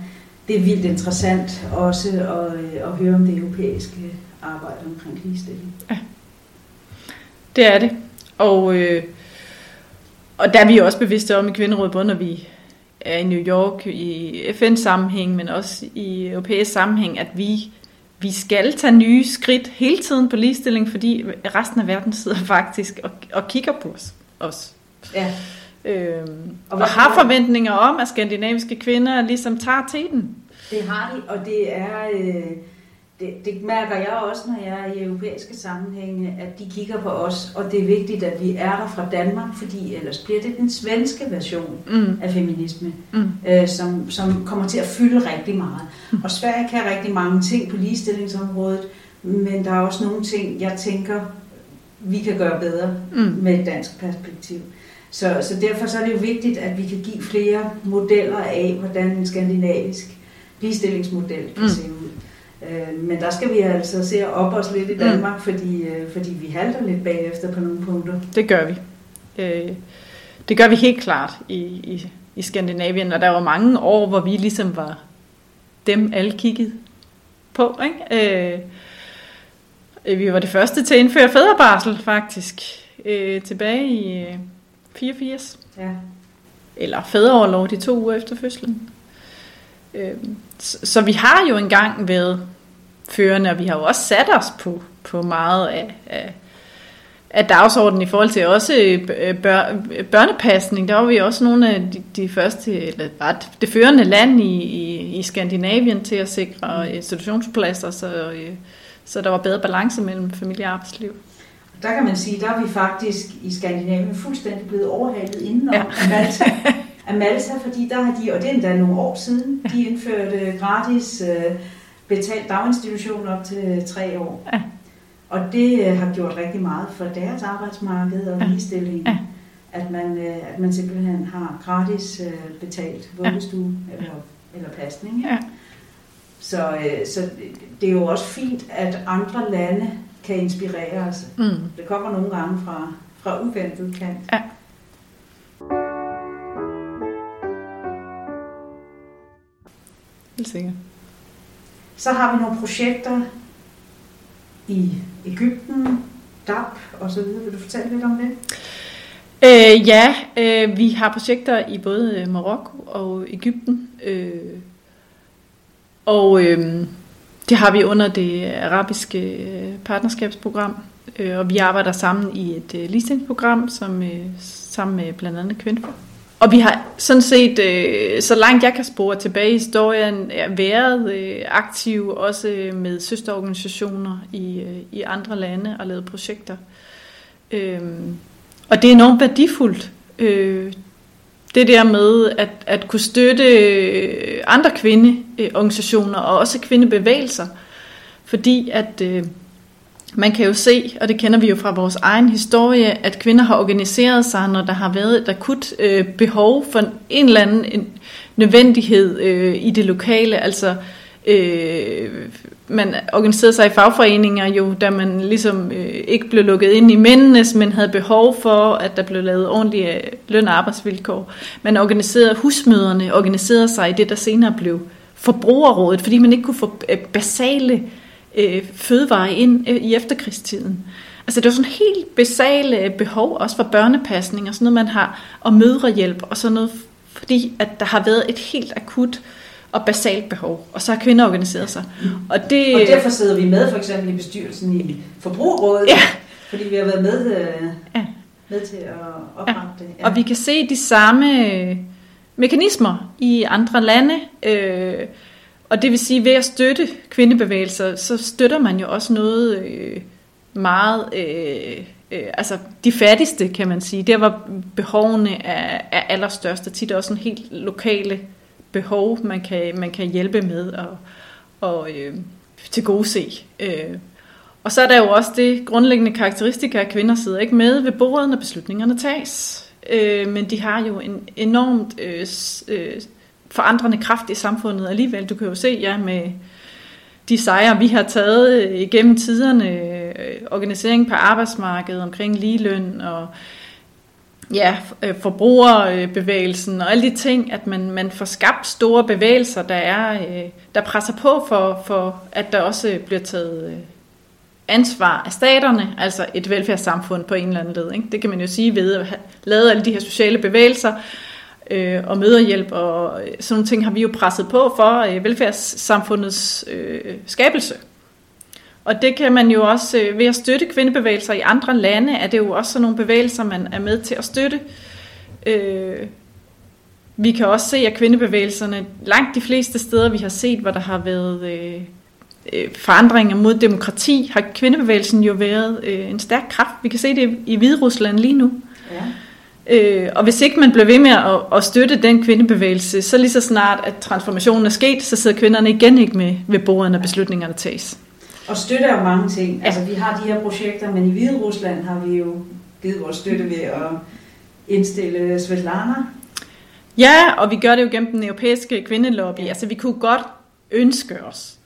det er vildt interessant også at, øh, at høre om det europæiske arbejde omkring ligestilling. Det er det. Og, øh, og der er vi også bevidste om i Kvinderådet, både når vi er i New York i FN-sammenhæng, men også i europæisk sammenhæng, at vi, vi skal tage nye skridt hele tiden på ligestilling, fordi resten af verden sidder faktisk og, og kigger på os. os. Ja. Øhm, Og og, har forventninger om, at skandinaviske kvinder ligesom tager teten. Det har de, og det er... Øh, det, det mærker jeg også, når jeg er i europæiske sammenhænge, at de kigger på os, og det er vigtigt, at vi er der fra Danmark, fordi ellers bliver det den svenske version Mm, af feminisme, mm, øh, som, som kommer til at fylde rigtig meget. Og Sverige kan rigtig mange ting på ligestillingsområdet, men der er også nogle ting, jeg tænker, vi kan gøre bedre mm. med et dansk perspektiv. Så, så derfor så er det jo vigtigt, at vi kan give flere modeller af, hvordan en skandinavisk ligestillingsmodel kan Mm. se ud. Øh, men der skal vi altså se at op os lidt i Danmark, mm. fordi, øh, fordi vi halter lidt bagefter på nogle punkter. Det gør vi. Øh, det gør vi helt klart i, i, i Skandinavien, og der var mange år, hvor vi ligesom var dem alle kiggede på. Ikke? Øh, vi var det første til at indføre fædrebarsel faktisk, øh, tilbage i øh, 84. Ja. Eller fædreoverlov de to uger efter fødslen. Øh, så, så vi har jo engang været førende, og vi har jo også sat os på, på meget af, af, af dagsordenen i forhold til også øh, bør, børnepasning. Der var vi også nogle af de, de første, eller bare det førende land i, i, i Skandinavien til at sikre mm. institutionspladser, så, øh, så der var bedre balance mellem familie og arbejdsliv. Der kan man sige, der er vi faktisk i Skandinavien fuldstændig blevet overhalet inden ja. Malta. Af Malta, fordi der har de, og det er endda nogle år siden, de indførte gratis uh, betalt daginstitution op til tre år. Ja. Og det uh, har gjort rigtig meget for deres arbejdsmarked og ligestilling. Ja. At, man, uh, at man simpelthen har gratis betalt vuggestue ja. eller, eller pasning. Ja. Så, så det er jo også fint, at andre lande kan inspirere os. Mm. Det kommer nogle gange fra, fra uventet kant. Ja. Helt sikkert. Så har vi nogle projekter i Ægypten, DAP og så videre. Vil du fortælle lidt om det? Øh, ja, øh, vi har projekter i både Marokko og Ægypten. Øh, og øh, det har vi under det arabiske øh, partnerskabsprogram. Øh, og vi arbejder sammen i et øh, ligestillingsprogram, som, sammen med blandt andet kvinder. Og vi har sådan set, så langt jeg kan spore tilbage i historien, været aktiv også med søsterorganisationer i, i andre lande og lavet projekter. Øhm, og det er enormt værdifuldt. Det der med at, at kunne støtte øh, andre kvindeorganisationer og også kvindebevægelser. Fordi at... Øh, man kan jo se, og det kender vi jo fra vores egen historie, at kvinder har organiseret sig, når der har været et akut øh, behov for en eller anden en nødvendighed øh, i det lokale. Altså, øh, man organiserede sig i fagforeninger jo, da man ligesom øh, ikke blev lukket ind i mændenes, men havde behov for, at der blev lavet ordentlige øh, løn- og arbejdsvilkår. Man organiserede husmøderne, organiserede sig i det, der senere blev forbrugerrådet, fordi man ikke kunne få øh, basale øh, fødevarer ind øh, i efterkrigstiden. Altså det var sådan helt basale øh, behov, også for børnepasning og sådan noget, man har, og mødrehjælp og sådan noget, fordi at der har været et helt akut og basalt behov, og så har kvinder organiseret sig. Og, det, og derfor sidder vi med for eksempel i bestyrelsen i Forbrugerrådet, ja. fordi vi har været med, øh, ja. med til at oprette ja. det. Ja. Og vi kan se de samme øh, mekanismer i andre lande, øh, og det vil sige, ved at støtte kvindebevægelser, så støtter man jo også noget øh, meget, øh, øh, altså de fattigste, kan man sige. Der var behovene er, er allerstørst, og tit også en helt lokale behov, man kan, man kan hjælpe med og, og øh, til gode se. Øh. Og så er der jo også det grundlæggende karakteristika, at kvinder sidder ikke med ved bordet, når beslutningerne tages. Øh, men de har jo en enormt øh, øh, forandrende kraft i samfundet alligevel. Du kan jo se, ja, med de sejre, vi har taget øh, igennem tiderne, øh, organisering på arbejdsmarkedet omkring ligeløn og ja, øh, forbrugerbevægelsen og alle de ting, at man, man får skabt store bevægelser, der er øh, der presser på for, for, at der også bliver taget øh, ansvar af staterne, altså et velfærdssamfund på en eller anden led. Ikke? Det kan man jo sige ved at have lavet alle de her sociale bevægelser, øh, og møderhjælp og sådan nogle ting har vi jo presset på for øh, velfærdssamfundets øh, skabelse. Og det kan man jo også, øh, ved at støtte kvindebevægelser i andre lande, er det jo også sådan nogle bevægelser, man er med til at støtte. Øh, vi kan også se, at kvindebevægelserne, langt de fleste steder, vi har set, hvor der har været øh, øh, forandringer mod demokrati, har kvindebevægelsen jo været øh, en stærk kraft. Vi kan se det i Hvide Rusland lige nu. Ja. Øh, og hvis ikke man bliver ved med at, at støtte den kvindebevægelse, så lige så snart, at transformationen er sket, så sidder kvinderne igen ikke med ved bordet, når beslutningerne tages. Og støtte er jo mange ting. Altså, vi har de her projekter, men i Hvide Rusland har vi jo givet vores støtte ved at indstille Svetlana. Ja, og vi gør det jo gennem den europæiske kvindelobby. Ja. Altså, vi kunne godt ønske os,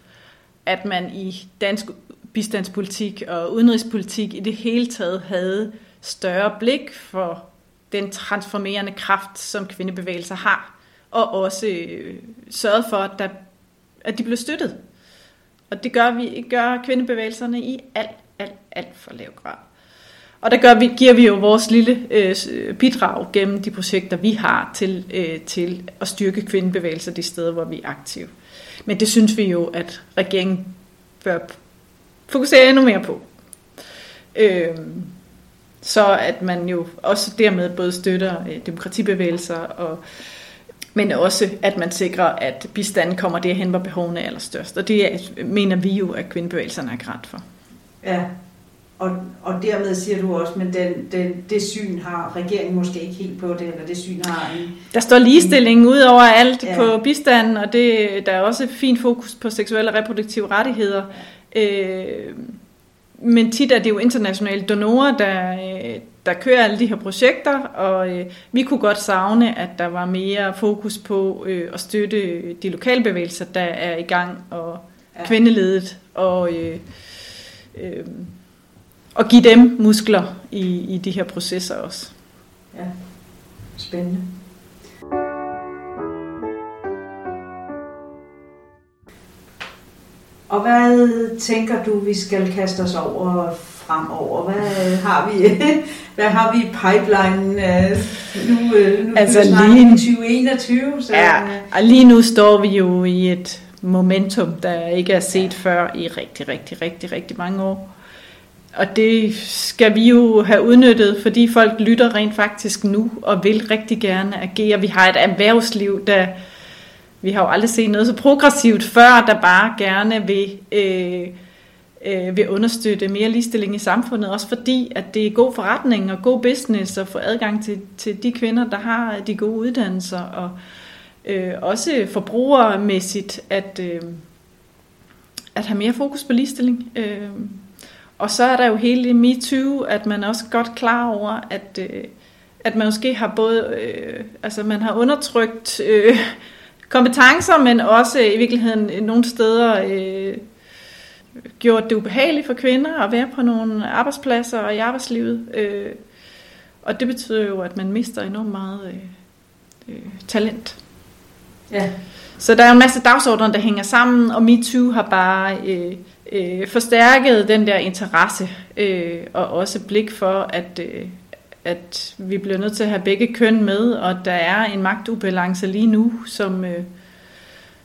at man i dansk bistandspolitik og udenrigspolitik i det hele taget havde større blik for den transformerende kraft, som kvindebevægelser har, og også øh, sørget for, at der at de blev støttet. Og det gør, vi, gør kvindebevægelserne i alt, alt, alt for lav grad. Og der gør vi, giver vi jo vores lille øh, bidrag gennem de projekter, vi har til, øh, til at styrke kvindebevægelser de steder, hvor vi er aktive. Men det synes vi jo, at regeringen bør fokusere endnu mere på. Øh, så at man jo også dermed både støtter øh, demokratibevægelser, og, men også at man sikrer, at bistanden kommer derhen, hvor behovene er allerstørst. Og det mener vi jo, at kvindebevægelserne er grædt for. Ja, og, og dermed siger du også, men den, den, det syn har regeringen måske ikke helt på det, eller det syn har en... Der står ligestilling ud over alt ja. på bistanden, og det, der er også fint fokus på seksuelle og reproduktive rettigheder. Ja. Øh, men tit er det jo internationale donorer, der, øh, der kører alle de her projekter, og øh, vi kunne godt savne, at der var mere fokus på øh, at støtte de lokale bevægelser, der er i gang, og ja. kvindeledet, og, øh, øh, og give dem muskler i, i de her processer også. Ja, spændende. Og hvad tænker du, vi skal kaste os over fremover? Hvad har vi, hvad har vi i pipelinen nu, øh, nu altså lige, 2021? Så, ja, og lige nu står vi jo i et momentum, der ikke er set ja. før i rigtig, rigtig, rigtig, rigtig mange år. Og det skal vi jo have udnyttet, fordi folk lytter rent faktisk nu og vil rigtig gerne agere. Vi har et erhvervsliv, der vi har jo aldrig set noget så progressivt før, der bare gerne vil, øh, øh, vil understøtte mere ligestilling i samfundet, også fordi, at det er god forretning og god business at få adgang til, til de kvinder, der har de gode uddannelser, og øh, også forbrugermæssigt, at, øh, at have mere fokus på ligestilling. Øh, og så er der jo hele MeToo, at man er også godt klar over, at, øh, at man måske har både, øh, altså man har undertrykt øh, kompetencer, men også i virkeligheden nogle steder øh, gjort det ubehageligt for kvinder at være på nogle arbejdspladser og i arbejdslivet. Øh, og det betyder jo, at man mister enormt meget øh, øh, talent. Ja. Så der er en masse dagsordner, der hænger sammen, og MeToo har bare øh, øh, forstærket den der interesse, øh, og også blik for, at, øh, at vi bliver nødt til at have begge køn med, og der er en magtubalance lige nu, som, øh,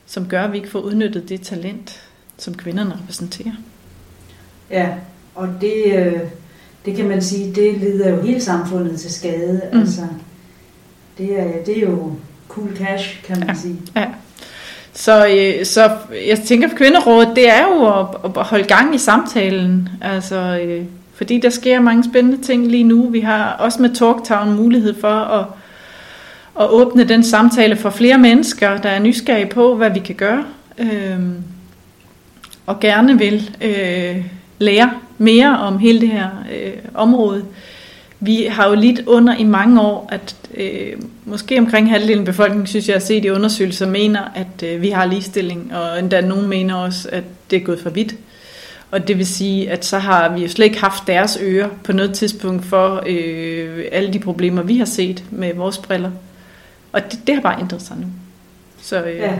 som gør, at vi ikke får udnyttet det talent, som kvinderne repræsenterer. Ja, og det, øh, det kan man sige, det lider jo hele samfundet til skade. Mm. Altså, det, er, det er jo cool cash, kan man ja. sige. Ja. Så, øh, så jeg tænker, at kvinderådet, det er jo at, at holde gang i samtalen. Altså, øh, fordi der sker mange spændende ting lige nu. Vi har også med Talktown mulighed for at, at åbne den samtale for flere mennesker, der er nysgerrige på, hvad vi kan gøre. Øhm, og gerne vil øh, lære mere om hele det her øh, område. Vi har jo lidt under i mange år, at øh, måske omkring halvdelen af befolkningen, synes jeg, at set i undersøgelser, mener, at øh, vi har ligestilling, og endda nogen mener også, at det er gået for vidt. Og det vil sige, at så har vi jo slet ikke haft deres ører på noget tidspunkt for øh, alle de problemer, vi har set med vores briller. Og det, det har bare ændret sig nu. Så, øh, ja.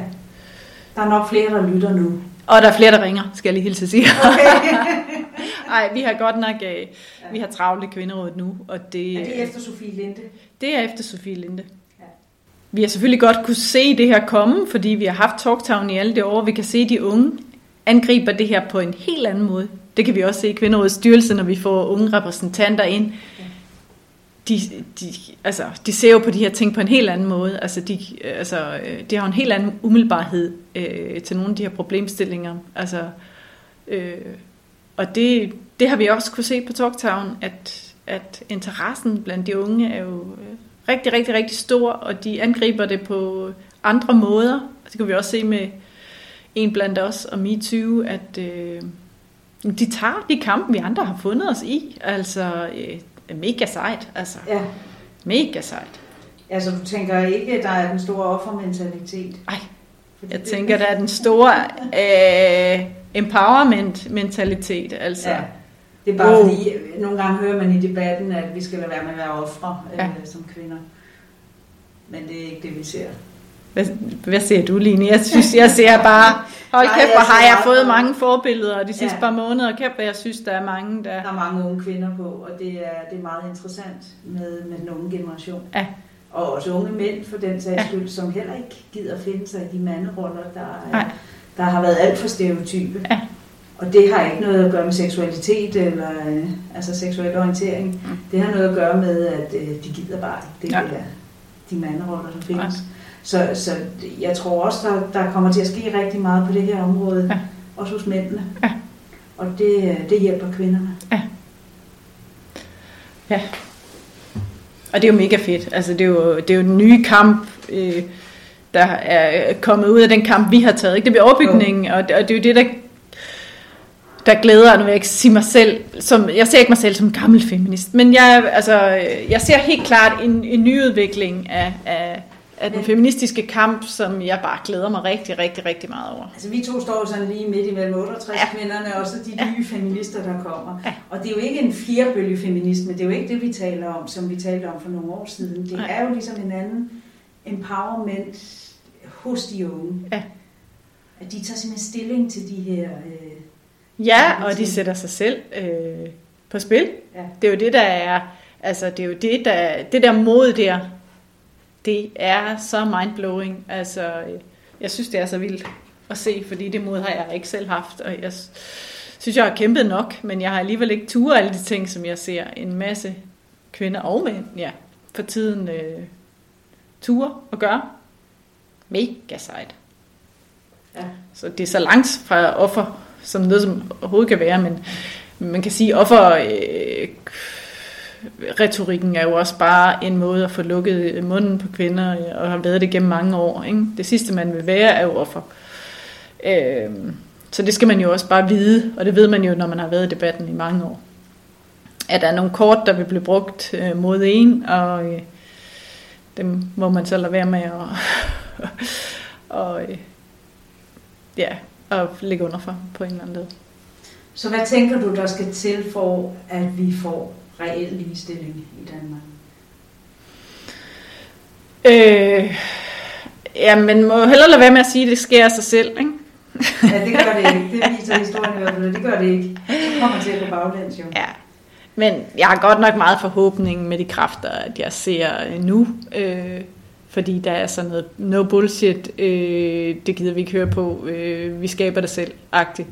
Der er nok flere, der lytter nu. Og der er flere, der ringer, skal jeg lige hilse at sige. Okay. Ej, vi har godt nok, øh, ja. vi har travlt i kvinderådet nu. Og det, er det efter Sofie Linde? Det er efter Sofie Linde. Ja. Vi har selvfølgelig godt kunne se det her komme, fordi vi har haft Talktown i alle de år. Vi kan se de unge angriber det her på en helt anden måde. Det kan vi også se i Kvinderådets styrelse, når vi får unge repræsentanter ind. De, de, altså, de ser jo på de her ting på en helt anden måde. Altså, de, altså, øh, de har en helt anden umiddelbarhed øh, til nogle af de her problemstillinger. Altså, øh, og det, det har vi også kunne se på Talktown, at, at interessen blandt de unge er jo øh, rigtig, rigtig, rigtig stor, og de angriber det på andre måder. Det kan vi også se med en blandt os og MeToo, at øh, de tager de kampe, vi andre har fundet os i. Altså, øh, mega sejt. Altså, ja. Mega sejt. Altså, du tænker ikke, at der er den store offermentalitet? Nej, jeg tænker, der er den store øh, empowerment-mentalitet. Altså, ja. Det er bare wow. fordi, nogle gange hører man i debatten, at vi skal lade være med at være ofre ja. øh, som kvinder. Men det er ikke det, vi ser. Hvad, hvad ser du, Line? Jeg synes, jeg ser bare, hold kæft, hvor har jeg fået mange forbilleder de sidste Ja. par måneder. Kæft, hvor jeg synes, der er mange, der... Der er mange unge kvinder på, og det er, det er meget interessant med, med den unge generation. Ja. Og også unge mænd for den sags Ja. skyld, som heller ikke gider finde sig i de manderoller, der, er, Nej. der har været alt for stereotype. Ja. Og det har ikke noget at gøre med seksualitet eller øh, altså seksuel orientering. Mm. Det har noget at gøre med, at øh, de gider bare ikke. Det Ja. er de manderoller, der findes. Ja. Så, så jeg tror også, der, der kommer til at ske rigtig meget på det her område. Ja. Også hos mændene. Ja. Og det, det hjælper kvinderne. Og det er jo mega fedt. Altså, det er jo, det er jo en ny kamp, øh, der er kommet ud af den kamp, vi har taget. Ikke? Det bliver overbygningen, og, det- og det er jo det, der, der glæder, nu vil jeg ikke sige mig selv, som, jeg ser ikke mig selv som en gammel feminist, men jeg, altså, jeg ser helt klart en, en nyudvikling af, af, af den Ja. feministiske kamp, som jeg bare glæder mig rigtig, rigtig, rigtig meget over. Altså vi to står sådan lige midt imellem 68 Ja. ja. kvinderne, og så de nye feminister, der kommer. Ja. Og det er jo ikke en firebølge feminisme, det er jo ikke det, vi taler om, som vi talte om for nogle år siden. Det Nej. er jo ligesom en anden empowerment hos de unge. Ja. At de tager simpelthen stilling til de her... Øh, Ja, og de sætter sig selv øh, på spil. ja. Det er jo det, der er, altså det er jo det, der, det der mod der, det er så mindblowing. Altså, jeg synes, det er så vildt at se, fordi det mod har jeg ikke selv haft, og jeg synes, jeg har kæmpet nok, men jeg har alligevel ikke tur alle de ting, som jeg ser en masse kvinder og mænd, ja, for tiden øh, ture og gøre. Mega sejt. Ja. Så det er så langt fra offer, som noget som overhovedet kan være, men man kan sige, offer øh, retorikken er jo også bare en måde at få lukket munden på kvinder, øh, og har været det gennem mange år. Ikke? Det sidste, man vil være, er jo offer. Øh, så det skal man jo også bare vide, og det ved man jo, når man har været i debatten i mange år. At der er nogle kort, der vil blive brugt øh, mod en, og øh, dem må man så lade være med at og, øh, ja, at ligge under for på en eller anden måde. Så hvad tænker du, der skal til for, at vi får reel ligestilling i Danmark? Øh, ja, men må hellere lade være med at sige, at det sker af sig selv, ikke? Ja, det gør det ikke. Det viser historien i hvert fald. Det gør det ikke. Så kommer det til at gå baglæns jo. Ja. Men jeg har godt nok meget forhåbning med de kræfter, at jeg ser øh, nu. Øh, fordi der er sådan noget no bullshit, øh, det gider vi ikke høre på, øh, vi skaber det selv, agtigt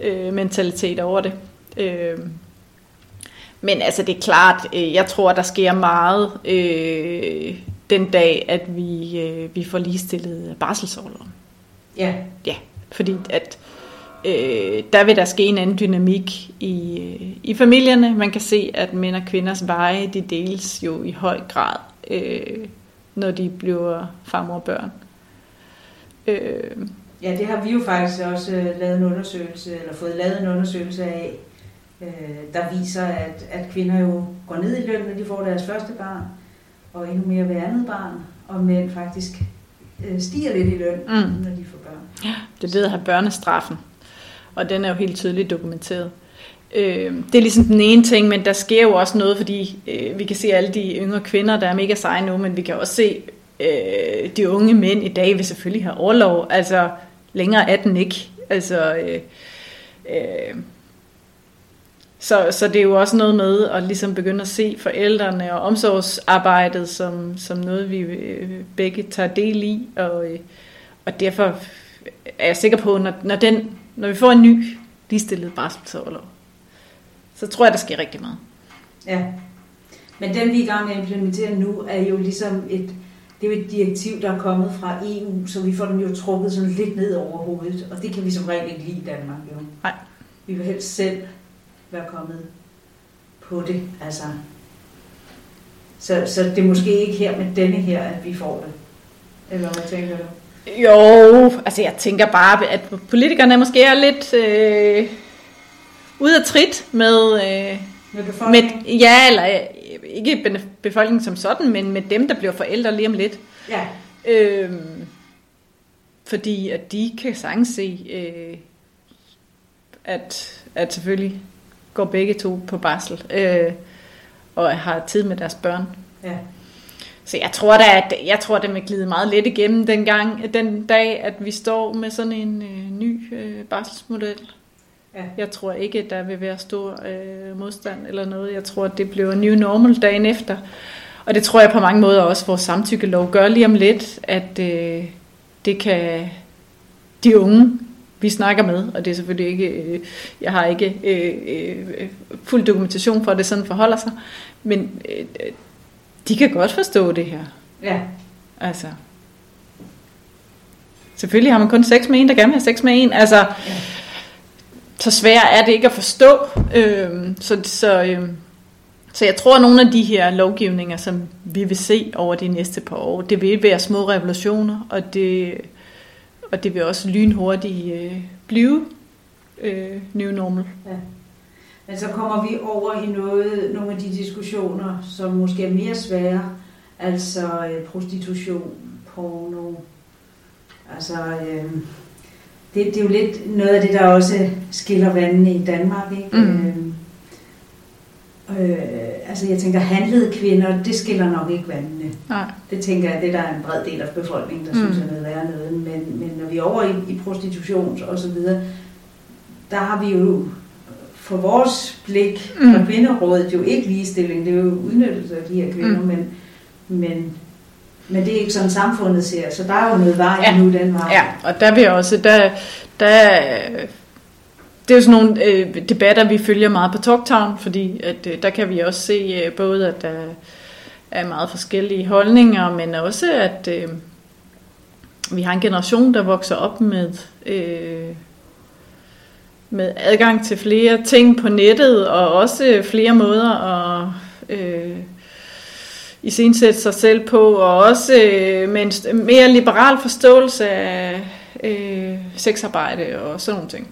øh, mentalitet over det. Øh, men altså det er klart, øh, jeg tror, der sker meget øh, den dag, at vi, øh, vi får ligestillet barselsårloven. Ja, Ja, fordi at øh, der vil der ske en anden dynamik i, øh, i familierne. Man kan se, at mænd og kvinders veje, de deles jo i høj grad, øh, når de bliver farmor og børn. Øh, Ja, det har vi jo faktisk også øh, lavet en undersøgelse, eller fået lavet en undersøgelse af, øh, der viser, at, at kvinder jo går ned i løn, når de får deres første barn, og endnu mere ved andet barn, og mænd faktisk øh, stiger lidt i løn, Mm. når de får børn. det er det, der har børnestraffen, og den er jo helt tydeligt dokumenteret. Øh, det er ligesom den ene ting, men der sker jo også noget, fordi øh, vi kan se alle de yngre kvinder, der er mega seje nu, men vi kan også se øh, de unge mænd i dag vil selvfølgelig have overlov. Altså, længere er den ikke. Altså, øh, øh, så, så det er jo også noget med at ligesom begynde at se forældrene og omsorgsarbejdet som, som noget, vi øh, begge tager del i. Og, øh, og derfor er jeg sikker på, når, når, den, når vi får en ny ligestillet barselsorlov, så tror jeg, der sker rigtig meget. Ja. Men den, vi er i gang med at implementere nu, er jo ligesom et, det er jo et direktiv, der er kommet fra EU, så vi får dem jo trukket sådan lidt ned over hovedet, og det kan vi som regel ikke lide i Danmark, jo. Nej. Vi vil helst selv være kommet på det, altså. Så, så det er måske ikke her med denne her, at vi får det. Eller hvad tænker du? Jo, altså jeg tænker bare, at politikerne måske er lidt øh, ude af trit med, øh, Med med, ja, eller øh, ikke befolkningen som sådan, men med dem, der bliver forældre lige om lidt. Ja. Øhm, fordi at de kan sagtens se, øh, at, at selvfølgelig går begge to på barsel, øh, og har tid med deres børn. Ja. Så jeg tror da, at jeg tror, det vil glide meget let igennem den gang, den dag, at vi står med sådan en øh, ny øh, barselsmodel. Ja. Jeg tror ikke, at der vil være stor øh, modstand eller noget. Jeg tror, at det bliver new normal dagen efter. Og det tror jeg på mange måder også, vores samtykkelov gør lige om lidt, at øh, det kan de unge, vi snakker med, og det er selvfølgelig ikke, øh, jeg har ikke øh, øh, fuld dokumentation for, at det sådan forholder sig, men øh, de kan godt forstå det her. Ja. Altså. Selvfølgelig har man kun sex med en, der gerne vil have sex med en. Altså, ja. så svært er det ikke at forstå. Øh, så, så, øh, så jeg tror, at nogle af de her lovgivninger, som vi vil se over de næste par år, det vil være små revolutioner, og det, og det vil også lynhurtigt øh, blive øh, new normal. Ja. Men så kommer vi over i noget, nogle af de diskussioner, som måske er mere svære, altså øh, prostitution, porno. Altså, øh, det, det er jo lidt noget af det, der også skiller vandene i Danmark, ikke? Mm. Øh, øh, altså jeg tænker, handlede kvinder, det skiller nok ikke vandene. Nej. Det tænker jeg, det der er en bred del af befolkningen, der mm. synes er noget værre noget. Men, men når vi er over i, i prostitution og så videre, der har vi jo for vores blik mm. fra kvinderådet jo ikke ligestilling, det er jo udnyttelse af de her kvinder, mm. men, men, men det er ikke sådan samfundet ser, så der er jo noget vej ja. nu den vej. Ja, og der vil også, der, der det er jo sådan nogle øh, debatter, vi følger meget på Talktown, fordi at, øh, der kan vi også se øh, både, at der er meget forskellige holdninger, men også, at øh, vi har en generation, der vokser op med, øh, med adgang til flere ting på nettet, og også flere måder at øh, iscenesætte sig selv på, og også øh, med en mere liberal forståelse af øh, sexarbejde og sådan nogle ting.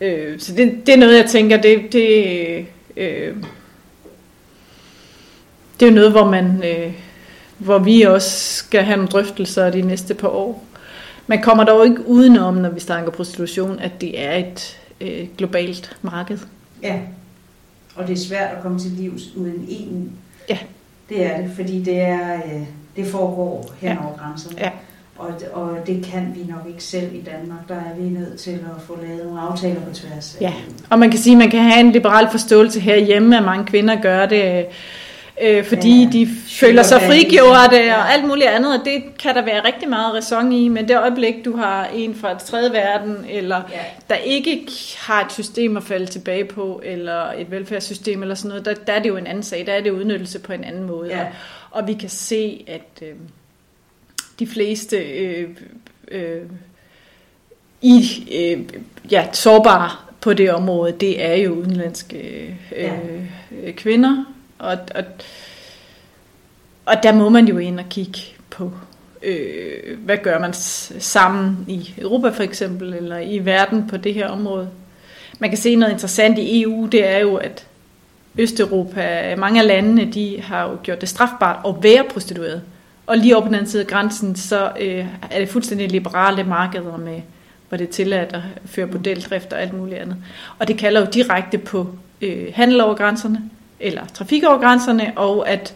Øh, så det, det er noget, jeg tænker, det, det, øh, det er jo noget, hvor man, øh, hvor vi også skal have nogle drøftelser de næste par år. Man kommer dog ikke udenom, når vi snakker prostitution, at det er et øh, globalt marked. Ja, og det er svært at komme til livs uden EU. Ja. Det er det, fordi det, er, øh, det foregår hen ja. over grænserne. Ja. Og, og det kan vi nok ikke selv i Danmark. Der er vi nødt til at få lavet nogle aftaler på tværs. Ja, og man kan sige, at man kan have en liberal forståelse herhjemme, at mange kvinder gør det, øh, fordi ja, de føler sig frigjorte ja. og alt muligt andet, og det kan der være rigtig meget ræson i, men det øjeblik, du har en fra et tredje verden, eller ja. der ikke har et system at falde tilbage på, eller et velfærdssystem eller sådan noget, der, der er det jo en anden sag, der er det udnyttelse på en anden måde. Ja. Og, og vi kan se, at... Øh, de fleste øh, øh, i øh, ja, sårbare på det område, det er jo udenlandske øh, ja. Øh, kvinder. Og, og, og der må man jo ind og kigge på, øh, hvad gør man sammen i Europa for eksempel, eller i verden på det her område. Man kan se noget interessant i EU, det er jo, at Østeuropa, mange af landene, de har jo gjort det strafbart at være prostitueret. Og lige over på den anden side af grænsen, så øh, er det fuldstændig liberale markeder med, hvor det er tilladt at føre bordeldrift og alt muligt andet. Og det kalder jo direkte på øh, handel over grænserne, eller trafik over grænserne, og at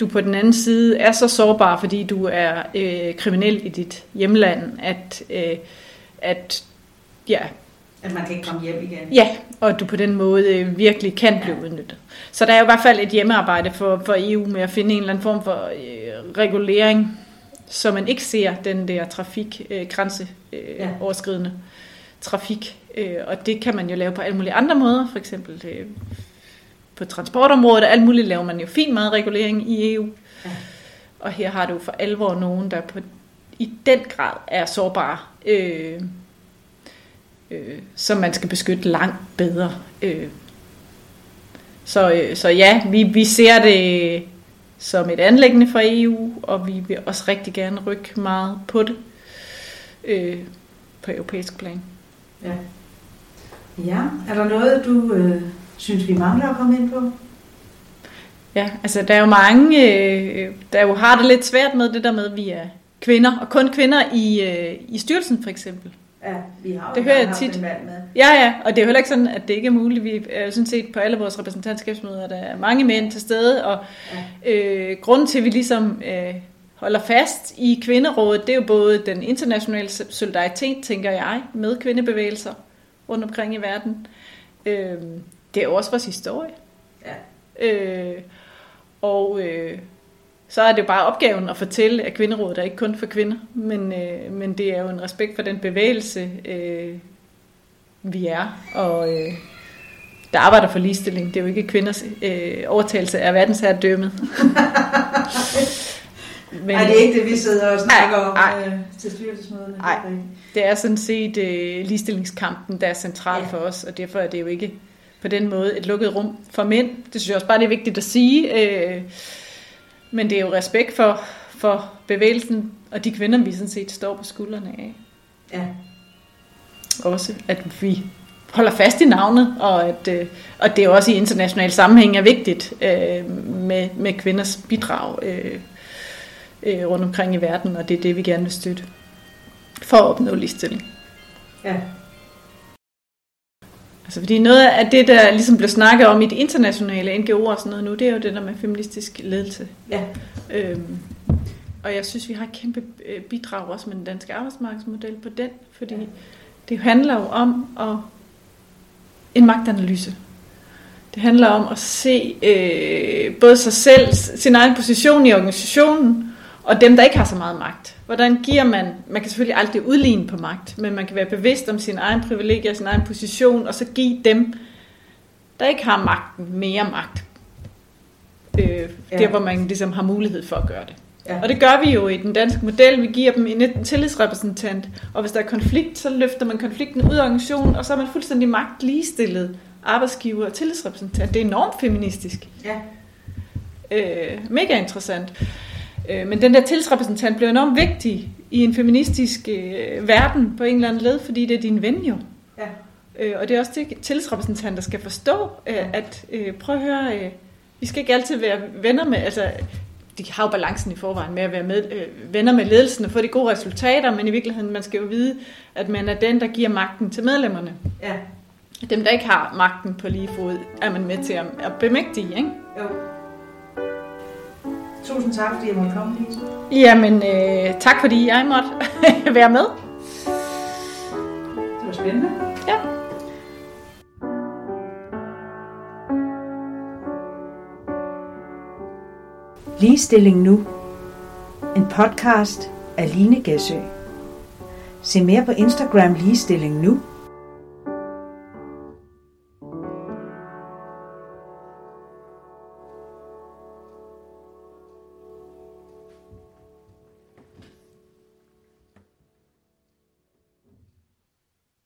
du på den anden side er så sårbar, fordi du er øh, kriminel i dit hjemland, at, øh, at ja, at man kan ikke komme hjem igen. Ja, og du på den måde øh, virkelig kan blive ja. udnyttet. Så der er jo i hvert fald et hjemmearbejde for, for EU med at finde en eller anden form for øh, regulering, så man ikke ser den der trafik, øh, grænseoverskridende øh, ja. trafik. Øh, og det kan man jo lave på alle mulige andre måder, for eksempel øh, på transportområdet, alt muligt laver man jo fin meget regulering i EU. Ja. Og her har du for alvor nogen, der på, i den grad er sårbare. Øh, øh, som man skal beskytte langt bedre. Øh. Så, øh, så ja, vi, vi ser det som et anlæggende for EU, og vi vil også rigtig gerne rykke meget på det øh, på europæisk plan. Ja. ja, er der noget, du øh, synes, vi mangler at komme ind på? Ja, altså der er jo mange, øh, der jo har det lidt svært med det der med, at vi er kvinder, og kun kvinder i, øh, i styrelsen for eksempel. Ja, vi har jo det hører jeg tit. mand med. Ja, ja, og det er jo heller ikke sådan, at det ikke er muligt. Vi er jo sådan set på alle vores repræsentantskabsmøder, der er mange mænd til stede, og øh, grunden til, at vi ligesom øh, holder fast i kvinderådet, det er jo både den internationale solidaritet, tænker jeg, med kvindebevægelser rundt omkring i verden. Øh, det er jo også vores historie. Ja. Øh, og øh, så er det jo bare opgaven at fortælle, at kvinderådet er ikke kun for kvinder, men, øh, men det er jo en respekt for den bevægelse, øh, vi er, og øh, der arbejder for ligestilling. Det er jo ikke kvinders øh, overtagelse af verdensherredømmet. Men, Ej, det er ikke det, vi sidder og snakker ej, om ej, øh, til styrelsesmøderne. Nej, det er sådan set øh, ligestillingskampen, der er central ja. for os, og derfor er det jo ikke på den måde et lukket rum for mænd. Det synes jeg også bare, det er vigtigt at sige. Øh, men det er jo respekt for, for bevægelsen og de kvinder, vi sådan set står på skuldrene af. Ja. Også at vi holder fast i navnet, og at øh, og det er også i international sammenhæng er vigtigt øh, med, med kvinders bidrag øh, øh, rundt omkring i verden, og det er det, vi gerne vil støtte for at opnå ligestilling. Ja. Altså fordi noget af det, der ligesom blev snakket om i de internationale NGO'er og sådan noget nu, det er jo det der med feministisk ledelse. Ja. Øhm, og jeg synes, vi har et kæmpe øh, bidrag også med den danske arbejdsmarkedsmodel på den, fordi ja. det handler jo om at en magtanalyse. Det handler om at se øh, både sig selv, sin egen position i organisationen, og dem, der ikke har så meget magt. Hvordan giver man, man kan selvfølgelig aldrig udligne på magt, men man kan være bevidst om sin egen privilegier, sin egen position, og så give dem, der ikke har magten, mere magt. Øh, ja. Der, hvor man ligesom har mulighed for at gøre det. Ja. Og det gør vi jo i den danske model. Vi giver dem en tillidsrepræsentant, og hvis der er konflikt, så løfter man konflikten ud af organisationen, og så er man fuldstændig magt ligestillet arbejdsgiver og tillidsrepræsentant. Det er enormt feministisk. Ja. Øh, mega interessant. Øh, men den der tillidsrepræsentant bliver enormt vigtig i en feministisk øh, verden på en eller anden led, fordi det er din ven jo. Ja. Øh, og det er også det, tillidsrepræsentanter skal forstå, øh, at øh, prøv at høre, øh, vi skal ikke altid være venner med, altså de har jo balancen i forvejen med at være med, øh, venner med ledelsen og få de gode resultater, men i virkeligheden, man skal jo vide, at man er den, der giver magten til medlemmerne. Ja. Dem, der ikke har magten på lige fod, er man med til at, at bemægtige, ikke? Jo. Tusind tak, fordi jeg måtte komme, Lise. Jamen, øh, tak fordi jeg måtte være med. Det var spændende. Ja. Ligestilling nu. En podcast af Line Gæsø. Se mere på Instagram Ligestilling nu